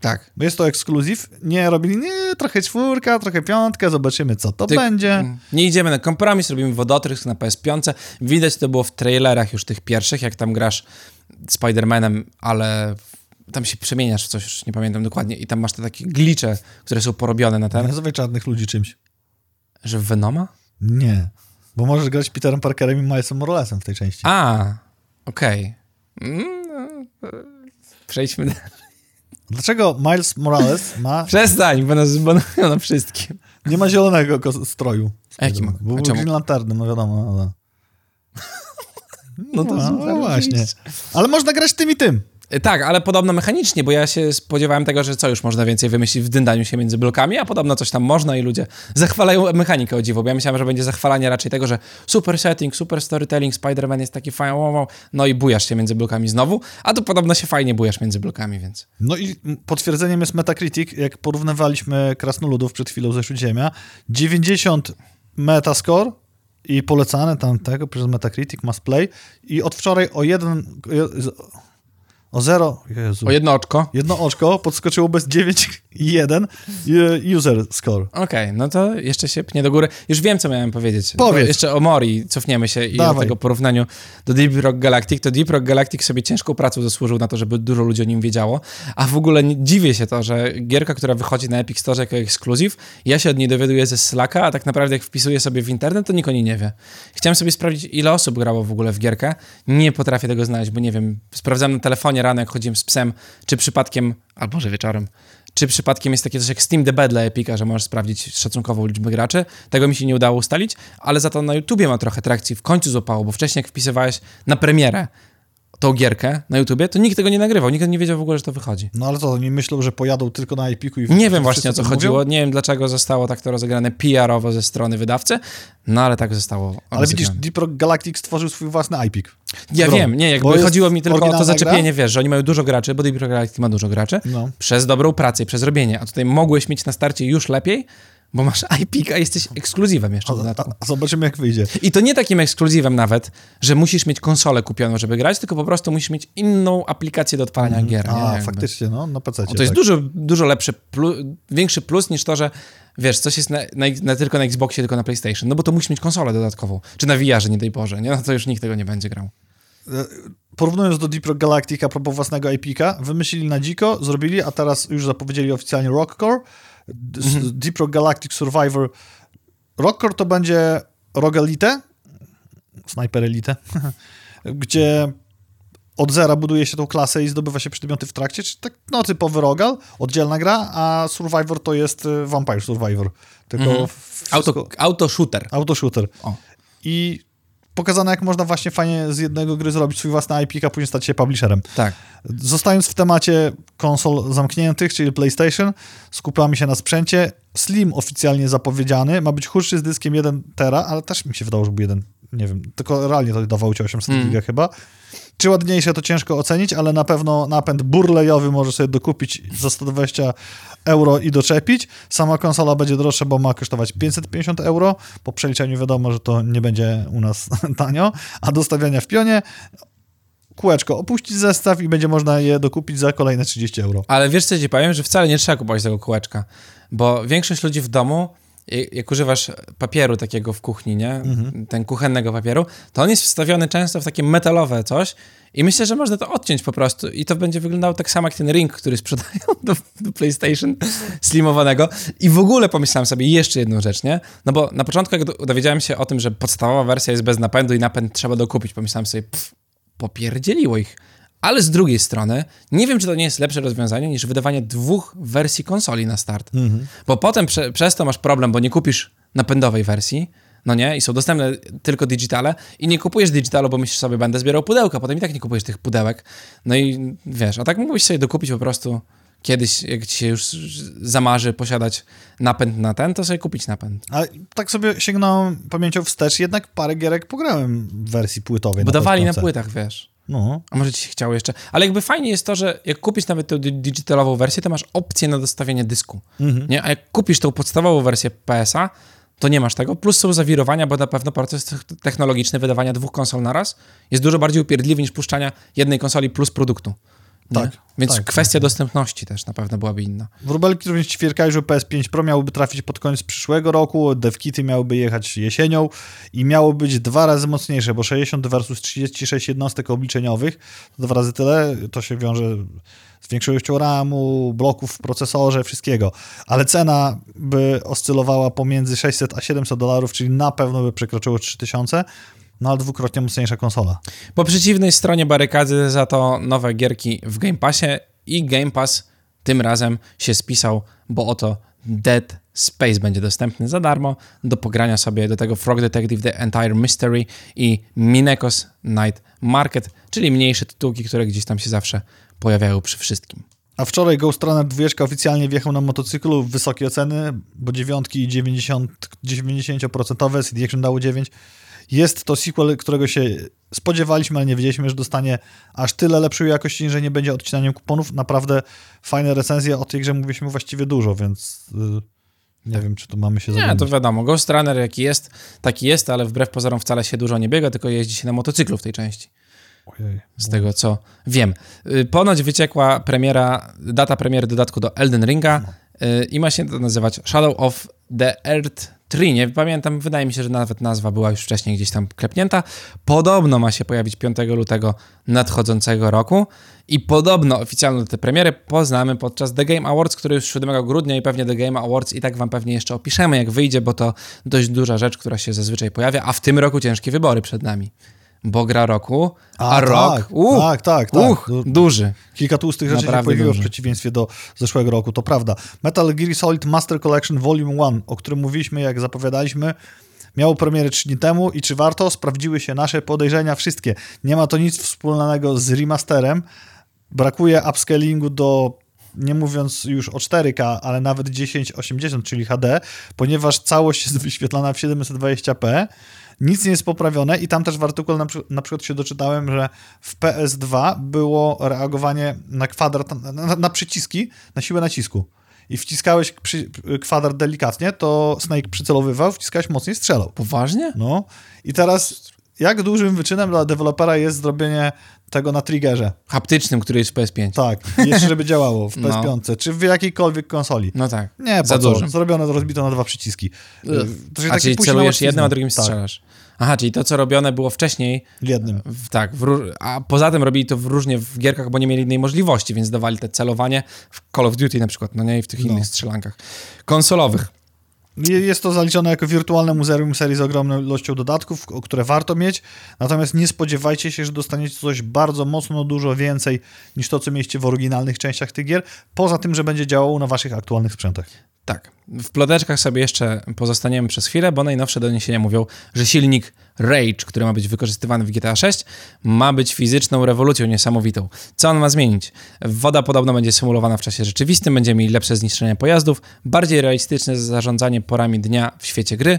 Tak. Bo jest to ekskluzyw. Nie robili, nie, trochę czwórka, trochę piątka, zobaczymy co to Ty- będzie. Nie idziemy na kompromis, robimy wodotrysk na PS5. Widać to było w trailerach już tych pierwszych, jak tam grasz Spider-Manem, ale tam się przemieniasz w coś, już nie pamiętam dokładnie, i tam masz te takie glicze, które są porobione na ten, nazywaj czarnych ludzi czymś. że w Venoma? Nie. Bo możesz grać Peterem Parkerem i Milesem Moralesem w tej części. A, okej. Mm, no, Przejdźmy dalej. Dlaczego Miles Morales ma, Przestań, bo nas zbanują na wszystkim. nie ma zielonego stroju? A jaki ma? Green Lanternem, no wiadomo. Ale... No to No, no właśnie. Ale można grać tym i tym. E, Tak, ale podobno mechanicznie, bo ja się spodziewałem tego, że co już można więcej wymyślić w dyndaniu się między blokami, a podobno coś tam można i ludzie zachwalają mechanikę o dziwo, bo ja myślałem, że będzie zachwalanie raczej tego, że super setting, super storytelling, Spider-Man jest taki fajny, no i bujasz się między blokami znowu, a tu podobno się fajnie bujasz między blokami, więc... No i potwierdzeniem jest Metacritic, jak porównywaliśmy Krasnoludów przed chwilą ze Śródziemia. 90 Metascore i polecane tam tego przez Metacritic, Must Play i od wczoraj o jeden, o zero, Jezu, O jedno oczko. jedno oczko podskoczyło bez 9,1 user score. Okej, no to jeszcze się pnie do góry. Już wiem, co miałem powiedzieć. Powiedz. To Jeszcze o Mori cofniemy się i do Dawaj. tego porównaniu do Deep Rock Galactic. To Deep Rock Galactic sobie ciężką pracą zasłużył na to, żeby dużo ludzi o nim wiedziało, a w ogóle nie, dziwię się to, że gierka, która wychodzi na Epic Store jako ekskluzyw, ja się od niej dowiaduję ze Slacka, a tak naprawdę jak wpisuję sobie w internet, to nikt o niej nie wie. Chciałem sobie sprawdzić, ile osób grało w ogóle w gierkę. Nie potrafię tego znaleźć, bo nie wiem, sprawdzałem na telefonie rano, jak chodziłem z psem, czy przypadkiem, albo że wieczorem, czy przypadkiem jest takie coś jak Steam DB dla Epica, że możesz sprawdzić szacunkową liczbę graczy. Tego mi się nie udało ustalić, ale za to na YouTubie ma trochę trakcji. W końcu złapało, bo wcześniej jak wpisywałeś na premierę tą gierkę na YouTubie, to nikt tego nie nagrywał, nikt nie wiedział w ogóle, że to wychodzi. No ale co, oni myślą, że pojadą tylko na Epiku i Nie wiem właśnie o co chodziło, mówią? nie wiem dlaczego zostało tak to rozegrane PR-owo ze strony wydawcy, no ale tak zostało Ale widzisz. Deep Rock Galactic stworzył swój własny Epic. Ja wiem, nie, jakby chodziło mi tylko o to zaczepienie, wiesz, że oni mają dużo graczy, bo Deep Rock Galactic ma dużo graczy, No. przez dobrą pracę i przez robienie, a tutaj mogłeś mieć na starcie już lepiej, bo masz IP, a jesteś ekskluzywem jeszcze A, dodatku. a, zobaczymy jak wyjdzie. I to nie takim ekskluzywem nawet, że musisz mieć konsolę kupioną, żeby grać, tylko po prostu musisz mieć inną aplikację do odpalania gier. nie? A, Jakby. faktycznie, no, na PC. To jest dużo, dużo lepszy, plu, większy plus niż to, że wiesz, coś jest na, na, na, tylko na Xboxie, tylko na PlayStation. No bo to musisz mieć konsolę dodatkową. Czy na VR-ze, nie daj Boże, nie? No to już nikt tego nie będzie grał. Porównując do Deep Rock Galactic a propos własnego Epika, wymyślili na dziko, zrobili, a teraz już zapowiedzieli oficjalnie Rockcore. Mhm. Deep Rock Galactic Survivor. Rockcore to będzie Rogue Elite, Sniper Elite, gdzie od zera buduje się tą klasę i zdobywa się przedmioty w trakcie, czy tak, no typowy Rogal, oddzielna gra, a Survivor to jest y, Vampire Survivor, tylko Mhm. wszystko- Auto, auto shooter. Autoshooter. O. I pokazane, jak można właśnie fajnie z jednego gry zrobić swój własny IP, a później stać się publisherem. Tak. Zostając w temacie konsol zamkniętych, czyli PlayStation, skupiamy się na sprzęcie. Slim oficjalnie zapowiedziany, ma być chudszy z dyskiem 1 tera, ale też mi się wydało, że był jeden, nie wiem, tylko realnie to dawało ci 800 Mm. giga chyba. Czy ładniejsze to ciężko ocenić, ale na pewno napęd burlejowy może sobie dokupić za 120 euro i doczepić. Sama konsola będzie droższa, bo ma kosztować 550 euro. Po przeliczeniu wiadomo, że to nie będzie u nas tanio. A do stawiania w pionie kółeczko, opuścić zestaw i będzie można je dokupić za kolejne 30 euro. Ale wiesz co ci powiem, że wcale nie trzeba kupować tego kółeczka, bo większość ludzi w domu, jak używasz papieru takiego w kuchni, nie? Mhm. Ten kuchennego papieru, to on jest wstawiony często w takie metalowe coś i myślę, że można to odciąć po prostu i to będzie wyglądało tak samo jak ten ring, który sprzedają do, do PlayStation slimowanego. I w ogóle pomyślałem sobie jeszcze jedną rzecz, nie? No bo na początku jak dowiedziałem się o tym, że podstawowa wersja jest bez napędu i napęd trzeba dokupić, pomyślałem sobie, pff, popierdzieliło ich. Ale z drugiej strony, nie wiem, czy to nie jest lepsze rozwiązanie niż wydawanie dwóch wersji konsoli na start. Mhm. Bo potem prze, przez to masz problem, bo nie kupisz napędowej wersji, no nie, i są dostępne tylko digitale i nie kupujesz digitalu, bo myślisz sobie, będę zbierał pudełka, potem i tak nie kupujesz tych pudełek. No i wiesz, a tak mógłbyś sobie dokupić po prostu kiedyś, jak ci się już zamarzy posiadać napęd na ten, to sobie kupić napęd. Ale tak sobie sięgnąłem pamięcią wstecz, jednak parę gierek pograłem w wersji płytowej. Bo dawali na płytach, wiesz. No. A może ci się chciało jeszcze. Ale jakby fajnie jest to, że jak kupisz nawet tę digitalową wersję, to masz opcję na dostawienie dysku. Mhm. Nie? A jak kupisz tą podstawową wersję PS-a, to nie masz tego. Plus są zawirowania, bo na pewno proces technologiczny wydawania dwóch konsol na raz jest dużo bardziej upierdliwy niż puszczania jednej konsoli plus produktu. Tak. Więc tak, kwestia tak. dostępności też na pewno byłaby inna. Wróbelki również ćwierkają, że PS5 Pro miałoby trafić pod koniec przyszłego roku, devkity miałyby jechać jesienią i miało być dwa razy mocniejsze, bo 60 versus 36 jednostek obliczeniowych to dwa razy tyle, to się wiąże z większością RAMu, bloków w procesorze, wszystkiego. Ale cena by oscylowała pomiędzy 600 a 700 dolarów, czyli na pewno by przekroczyło 3000 no ale dwukrotnie mocniejsza konsola. Po przeciwnej stronie barykady za to nowe gierki w Game Passie i Game Pass tym razem się spisał, bo oto Dead Space będzie dostępny za darmo do pogrania sobie do tego Frog Detective The Entire Mystery i Minekos Night Market, czyli mniejsze tytułki, które gdzieś tam się zawsze pojawiają przy wszystkim. A wczoraj Ghost Runner 2 oficjalnie wjechał na motocyklu w wysokie oceny, bo dziewiątki 90%, 90% CD Action dało 9%. Jest to sequel, którego się spodziewaliśmy, ale nie wiedzieliśmy, że dostanie aż tyle lepszej jakości, że nie będzie odcinaniem kuponów. Naprawdę fajne recenzje o tej grze mówiliśmy właściwie dużo, więc y, nie wiem, czy tu mamy się Nie, to wiadomo. Ghost Runner jaki jest, taki jest, ale wbrew pozorom wcale się dużo nie biega, tylko jeździ się na motocyklu w tej części. Ojej. Z tego, co wiem. Y, ponoć wyciekła premiera, data premiery dodatku do Elden Ringa no. Y, i ma się to nazywać Shadow of the Earth Nie pamiętam, wydaje mi się, że nawet nazwa była już wcześniej gdzieś tam klepnięta. Podobno ma się pojawić 5 lutego nadchodzącego roku i podobno oficjalną tę premiery poznamy podczas The Game Awards, który już 7 grudnia i pewnie The Game Awards i tak wam pewnie jeszcze opiszemy, jak wyjdzie, bo to dość duża rzecz, która się zazwyczaj pojawia, a w tym roku ciężkie wybory przed nami bo gra roku, a, a rok, tak, uh, tak, tak, tak. Uh, duży. Kilka tłustych rzeczy Naprawdę się pojawiło duży. w przeciwieństwie do zeszłego roku, to prawda. Metal Gear Solid Master Collection Volume 1, o którym mówiliśmy, jak zapowiadaliśmy, miało premierę 3 dni temu i czy warto? Sprawdziły się nasze podejrzenia wszystkie. Nie ma to nic wspólnego z remasterem. Brakuje upscalingu do nie mówiąc już o 4K, ale nawet 1080, czyli HD, ponieważ całość jest wyświetlana w 720p nic nie jest poprawione i tam też w artykule na, na przykład się doczytałem, że w PS2 było reagowanie na kwadrat, na, na przyciski, na siłę nacisku. I wciskałeś przy, kwadrat delikatnie, to Snake przycelowywał, wciskałeś mocniej, strzelał. Poważnie? No. I teraz jak dużym wyczynem dla dewelopera jest zrobienie tego na triggerze. Haptycznym, który jest w PS5. Tak, jeszcze żeby działało w PS5, no. czy w jakiejkolwiek konsoli. No tak. Nie, za dużo. Zrobione, rozbito na dwa przyciski. To a czyli celujesz jednym, a drugim tak. strzelasz. Aha, czyli to, co robione było wcześniej. Jednym. W, tak, w, a poza tym robili to w różnie w gierkach, bo nie mieli innej możliwości, więc dawali te celowanie w Call of Duty na przykład, no nie, i w tych no. innych strzelankach konsolowych. Jest to zaliczone jako wirtualne muzeum serii z ogromną ilością dodatków, które warto mieć, natomiast nie spodziewajcie się, że dostaniecie coś bardzo mocno, dużo więcej niż to, co mieliście w oryginalnych częściach tych gier, poza tym, że będzie działało na waszych aktualnych sprzętach. Tak. W ploteczkach sobie jeszcze pozostaniemy przez chwilę, bo najnowsze doniesienia mówią, że silnik Rage, który ma być wykorzystywany w GTA 6, ma być fizyczną rewolucją niesamowitą. Co on ma zmienić? Woda podobno będzie symulowana w czasie rzeczywistym, będziemy mieli lepsze zniszczenie pojazdów, bardziej realistyczne zarządzanie porami dnia w świecie gry,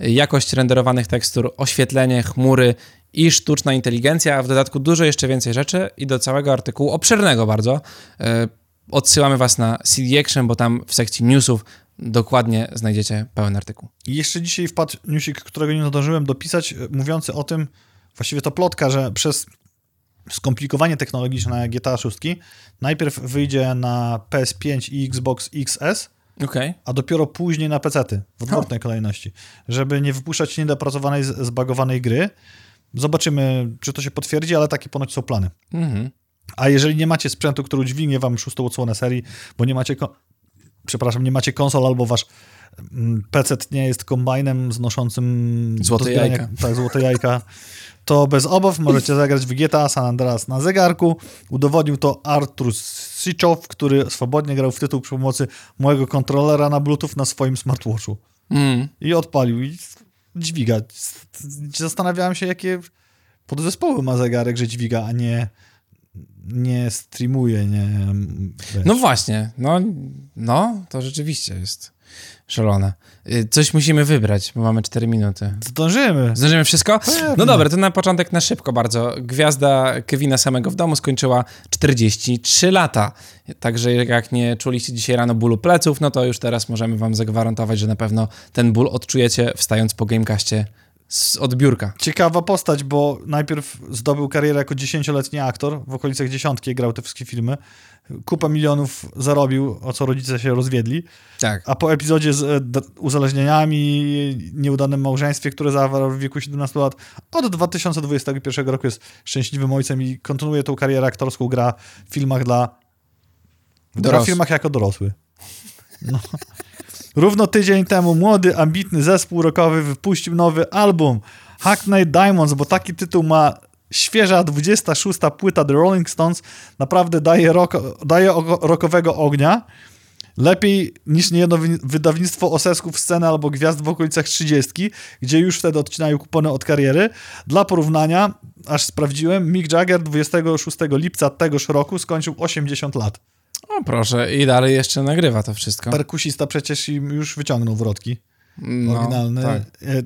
jakość renderowanych tekstur, oświetlenie, chmury i sztuczna inteligencja, a w dodatku dużo jeszcze więcej rzeczy i do całego artykułu, obszernego bardzo, yy, odsyłamy was na CD Action, bo tam w sekcji newsów dokładnie znajdziecie pełen artykuł. I jeszcze dzisiaj wpadł newsik, którego nie zdążyłem dopisać, e, mówiący o tym, właściwie to plotka, że przez skomplikowanie technologiczne GTA 6 najpierw wyjdzie na PS5 i Xbox XS, okay. a dopiero później na PC-ty, w odwrotnej kolejności, żeby nie wypuszczać niedopracowanej, zbagowanej gry. Zobaczymy, czy to się potwierdzi, ale takie ponoć są plany. Mhm. A jeżeli nie macie sprzętu, który udźwignie wam szóstą odsłonę serii, bo nie macie, przepraszam, nie macie konsol albo wasz mm, PC nie jest kombajnem znoszącym złote jajka. Tak, złote jajka. To bez obaw możecie zagrać w GTA San Andreas na zegarku. Udowodnił to Artur Siczow, który swobodnie grał w tytuł przy pomocy mojego kontrolera na Bluetooth na swoim smartwatchu. Mm. I odpalił. I dźwiga. Zastanawiałem się, jakie podzespoły ma zegarek, że dźwiga, a nie nie streamuje, nie... Wiesz. No właśnie, no, no, to rzeczywiście jest szalone. Y, coś musimy wybrać, bo mamy 4 minuty. Zdążymy. Zdążymy wszystko? Pewnie. No dobra, to na początek na szybko bardzo. Gwiazda Kevina samego w domu skończyła 43 lata. Także jak nie czuliście dzisiaj rano bólu pleców, no to już teraz możemy wam zagwarantować, że na pewno ten ból odczujecie wstając po Gamecastie z odbiórka. Ciekawa postać, bo najpierw zdobył karierę jako dziesięcioletni aktor, w okolicach dziesiątki grał te wszystkie filmy, kupę milionów zarobił, o co rodzice się rozwiedli, tak. a po epizodzie z e, uzależnieniami, nieudanym małżeństwie, które zawarł w wieku 17 lat, od 2021 roku jest szczęśliwym ojcem i kontynuuje tą karierę aktorską, gra w filmach dla... Gra w filmach jako dorosły. No. Równo tydzień temu młody, ambitny zespół rockowy wypuścił nowy album Hackney Diamonds, bo taki tytuł ma świeża 26. płyta The Rolling Stones. Naprawdę daje, rock, daje rockowego ognia. Lepiej niż niejedno wydawnictwo osesków sceny albo gwiazd w okolicach 30, gdzie już wtedy odcinają kupony od kariery. Dla porównania, aż sprawdziłem, Mick Jagger 26 lipca tegoż roku skończył 80 lat. O proszę, i dalej jeszcze nagrywa to wszystko. Perkusista przecież im już wyciągnął wrotki. No, oryginalny. Tak. E,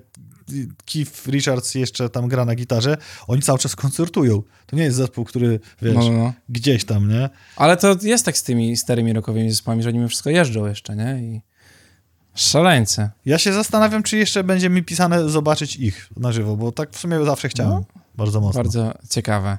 Keith Richards jeszcze tam gra na gitarze. Oni cały czas koncertują. To nie jest zespół, który, wiesz, no, no. gdzieś tam, nie? Ale to jest tak z tymi starymi rockowymi zespołami, że oni mi wszystko jeżdżą jeszcze, nie? I szaleńce. Ja się zastanawiam, czy jeszcze będzie mi pisane zobaczyć ich na żywo, bo tak w sumie zawsze chciałem. No, bardzo mocno. Bardzo ciekawe.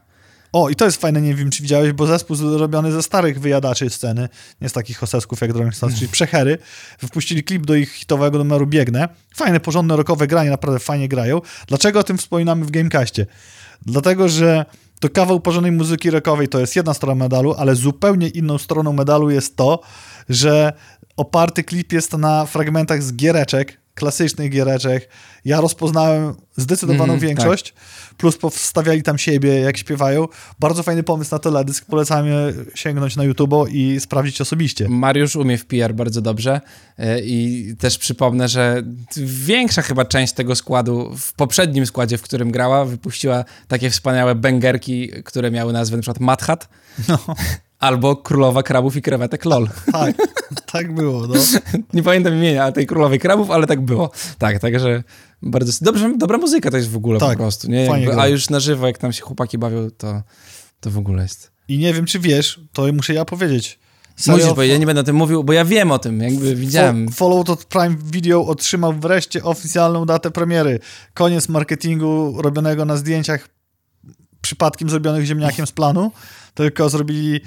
O, i to jest fajne, nie wiem, czy widziałeś, bo zespół zrobiony ze starych wyjadaczy sceny, nie z takich hosesków jak Rolling Stones, czyli Przechery, wypuścili klip do ich hitowego numeru Biegnę. Fajne, porządne, rockowe granie, naprawdę fajnie grają. Dlaczego o tym wspominamy w Gamecastie? Dlatego, że to kawał porządnej muzyki rockowej to jest jedna strona medalu, ale zupełnie inną stroną medalu jest to, że oparty klip jest na fragmentach z giereczek, klasycznych giereczek. Ja rozpoznałem zdecydowaną mm, większość, tak. plus powstawiali tam siebie, jak śpiewają. Bardzo fajny pomysł na teledysk. Polecamy sięgnąć na YouTube i sprawdzić osobiście. Mariusz umie w PR bardzo dobrze e, i też przypomnę, że większa chyba część tego składu w poprzednim składzie, w którym grała, wypuściła takie wspaniałe bęgerki, które miały nazwę na przykład Madhat. No. Albo Królowa Krabów i Krewetek LOL. Tak, tak było, no. Nie pamiętam imienia tej Królowej Krabów, ale tak było. Tak, także bardzo... Dobrze, dobra muzyka to jest w ogóle tak, po prostu, nie? Jakby, a już na żywo, jak tam się chłopaki bawią, to, to w ogóle jest. I nie wiem, czy wiesz, to muszę ja powiedzieć. Serio? Musisz powiedzieć, ja nie będę o tym mówił, bo ja wiem o tym, jakby widziałem. Follow to Prime Video otrzymał wreszcie oficjalną datę premiery. Koniec marketingu robionego na zdjęciach przypadkiem zrobionych ziemniakiem z planu, tylko zrobili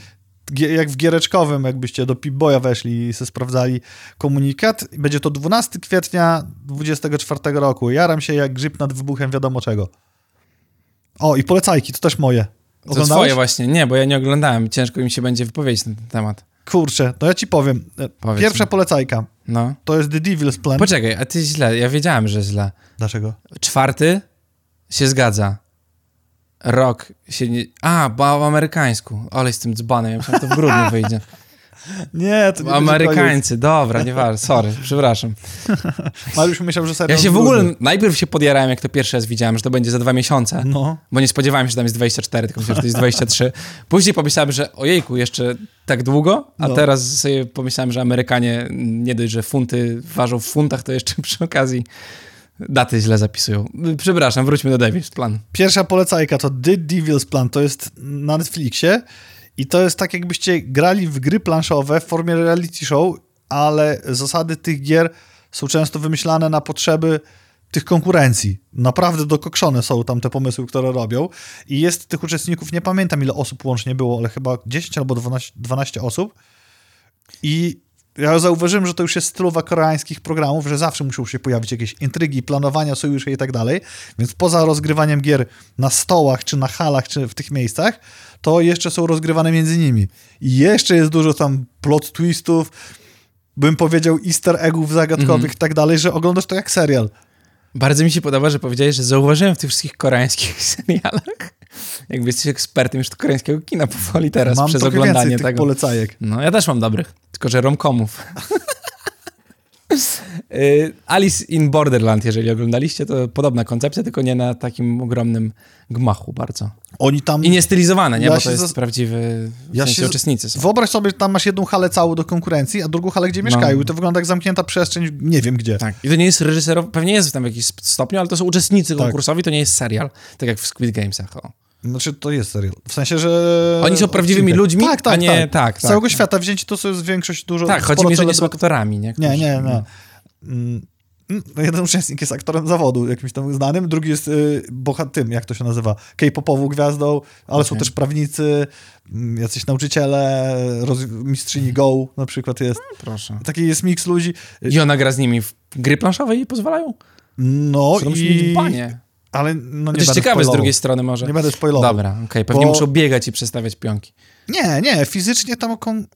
jak w giereczkowym, jakbyście do Pip-Boya weszli i sobie sprawdzali komunikat. Będzie to 12 kwietnia 24 roku. Jaram się jak grzyb nad wybuchem wiadomo czego. O, i polecajki, to też moje. To twoje właśnie. Nie, bo ja nie oglądałem. Ciężko mi się będzie wypowiedzieć na ten temat. Kurczę, to ja ci powiem. Powiedz Pierwsza mi. polecajka. No. To jest The Devil's Plan. Poczekaj, a ty źle. Ja wiedziałem, że źle. Dlaczego? Czwarty się zgadza rok się nie... A, bo w amerykańsku. Ale z tym dzbanem, ja myślałem, to w grudniu wyjdzie. Nie, to nie Amerykańcy, dobra, nieważne, sorry, przepraszam. Mariusz myślał, że Ja się w ogóle, najpierw się podjarałem, jak to pierwszy raz widziałem, że to będzie za dwa miesiące, No. bo nie spodziewałem się, że tam jest 24, tylko myślałem, że to jest 23. Później pomyślałem, że ojejku, jeszcze tak długo, a No. teraz sobie pomyślałem, że Amerykanie nie dość, że funty ważą w funtach, to jeszcze przy okazji daty źle zapisują. Przepraszam, wróćmy do Davis Plan. Pierwsza polecajka to The Devil's Plan, to jest na Netflixie i to jest tak jakbyście grali w gry planszowe w formie reality show, ale zasady tych gier są często wymyślane na potrzeby tych konkurencji. Naprawdę dokokszone są tam te pomysły, które robią i jest tych uczestników, nie pamiętam ile osób łącznie było, ale chyba 10 albo 12, 12 osób i ja zauważyłem, że to już jest stylowa koreańskich programów, że zawsze muszą się pojawić jakieś intrygi, planowania, sojusze i tak dalej. Więc poza rozgrywaniem gier na stołach, czy na halach, czy w tych miejscach, to jeszcze są rozgrywane między nimi. I jeszcze jest dużo tam plot twistów, bym powiedział easter eggów zagadkowych i tak dalej, że oglądasz to jak serial. Bardzo mi się podoba, że powiedziałeś, że zauważyłem w tych wszystkich koreańskich serialach, jakby jesteś ekspertem już koreańskiego kina powoli teraz, Mam przez oglądanie więcej tych tego. polecajek. No, ja też mam dobrych, tylko że romkomów. Y, Alice in Borderland, jeżeli oglądaliście, to podobna koncepcja, tylko nie na takim ogromnym gmachu bardzo. Oni tam... I nie stylizowane, nie? Ja Bo to jest zas- prawdziwy, w Ja sensie uczestnicy są. Wyobraź sobie, że tam masz jedną halę całą do konkurencji, a drugą halę, gdzie mieszkają. I to wygląda jak zamknięta przestrzeń, nie wiem gdzie. Tak. I to nie jest reżyserowy, pewnie jest tam w jakimś stopniu, ale to są uczestnicy Tak. konkursowi, to nie jest serial, tak jak w Squid Gamesach. O. Znaczy, to jest serial. W sensie, że... Oni są prawdziwymi odcinek. ludźmi, tak, tak, a nie- tak. tak, Z całego tak. świata wzięci to jest większość dużo... Tak, chodzi mi, że nie są aktorami, nie? Nie, Którzy- nie, nie. no. Mm, mm, Jeden uczestnik jest aktorem zawodu, jakimś tam znanym, drugi jest y, boha- tym, jak to się nazywa, K-popową gwiazdą, ale są Okej. też prawnicy, mm, jacyś nauczyciele, roz... mistrzyni Go na przykład jest. Proszę. Taki jest miks ludzi. I ona gra z nimi w gry planszowe i pozwalają? No mieć i... banie. Ale no nie To jest ciekawe z drugiej strony może. Nie będę spoilował. Dobra, okej, pewnie Bo- muszą biegać i przestawiać pionki. Nie, nie, fizycznie tam kon...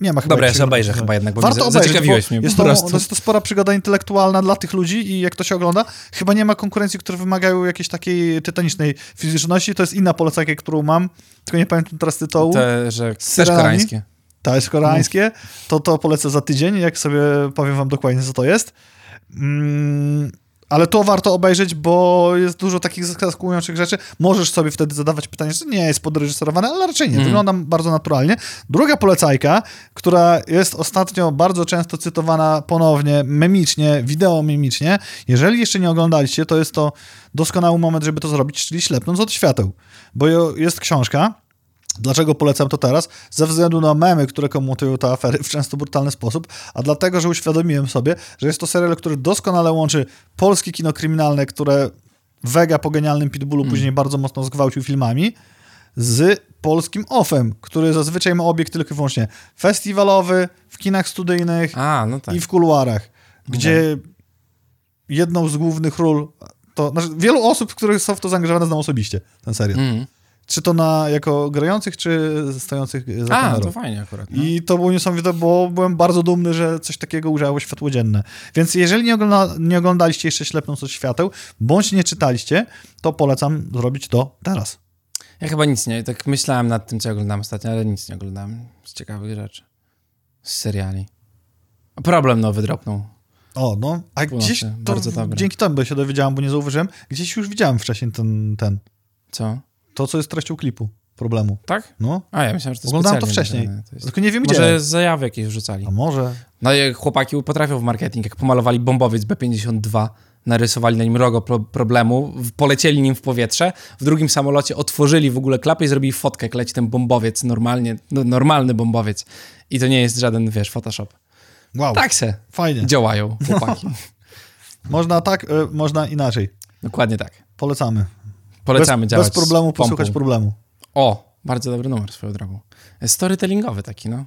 Nie ma chyba... Dobra, ja się obejrzę chyba jednak, bo Warto obejrzeć, zaciekawiłeś mnie jest to, prostu. to jest to spora przygoda intelektualna dla tych ludzi i jak to się ogląda, chyba nie ma konkurencji, które wymagają jakiejś takiej tytanicznej fizyczności. To jest inna polecajka, którą mam, tylko nie pamiętam teraz tytułu. Te, że też koreańskie. Ta jest koreańskie, to to polecę za tydzień, jak sobie powiem wam dokładnie, co to jest. Mm, ale to warto obejrzeć, bo jest dużo takich zaskakujących rzeczy. Możesz sobie wtedy zadawać pytanie, że nie jest podreżyserowane, ale raczej nie. Mhm. Wygląda bardzo naturalnie. Druga polecajka, która jest ostatnio bardzo często cytowana ponownie, memicznie, wideo memicznie. Jeżeli jeszcze nie oglądaliście, to jest to doskonały moment, żeby to zrobić, czyli ślepnąc od świateł. Bo jest książka, Dlaczego polecam to teraz? Ze względu na memy, które komentują te afery w często brutalny sposób, a dlatego, że uświadomiłem sobie, że jest to serial, który doskonale łączy polskie kino kryminalne, które Vega po genialnym Pitbullu później bardzo mocno zgwałcił filmami, z polskim offem, który zazwyczaj ma obiekt tylko i wyłącznie festiwalowy, w kinach studyjnych A, no tak. i w kuluarach, gdzie jedną z głównych ról, to znaczy wielu osób, które są w to zaangażowane, znam osobiście ten serial. Mm. Czy to na jako grających, czy stojących za A, kamerą. to fajnie akurat. No. I to było niesamowite, bo byłem bardzo dumny, że coś takiego ujrzało światło dzienne. Więc jeżeli nie, ogląda, nie oglądaliście jeszcze Ślepnąc od świateł, bądź nie czytaliście, to polecam zrobić to teraz. Ja chyba nic nie, tak myślałem nad tym, co oglądałem ostatnio, ale nic nie oglądałem z ciekawych rzeczy. Z seriali. Problem nowy dropnął. O, no, a Północy, gdzieś to bardzo dobre. dzięki temu się dowiedziałem, bo nie zauważyłem, gdzieś już widziałem wcześniej ten, ten Co? To, co jest treścią klipu problemu. Tak? No, A, ja myślałem, że to oglądałem to wcześniej. To jest... tylko nie wiem gdzie. Może zajawy jakieś wrzucali. A może? No jak chłopaki potrafią w marketing, jak pomalowali bombowiec B-52, narysowali na nim rogo pro problemu, polecieli nim w powietrze, w drugim samolocie otworzyli w ogóle klapę i zrobili fotkę, jak leci ten bombowiec normalnie, no, normalny bombowiec. I to nie jest żaden, wiesz, Photoshop. Wow, Tak se fajnie. działają chłopaki. Można tak, y, można inaczej. Dokładnie tak. Polecamy. Polecamy bez, działać bez problemu posłuchać problemu. O, bardzo dobry numer swoją drogą. Storytellingowy taki, no.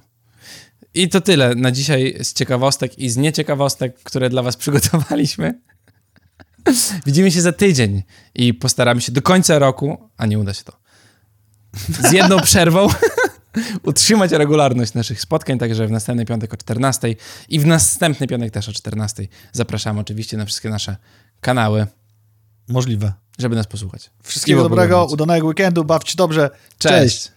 I to tyle na dzisiaj z ciekawostek i z nieciekawostek, które dla was przygotowaliśmy. Widzimy się za tydzień i postaramy się do końca roku, a nie uda się to, z jedną przerwą utrzymać regularność naszych spotkań, także w następny piątek o 14 i w następny piątek też o 14. Zapraszamy oczywiście na wszystkie nasze kanały, Możliwe. Żeby nas posłuchać. Wszystkiego dobrego, udanego weekendu, bawcie dobrze. Cześć. Cześć.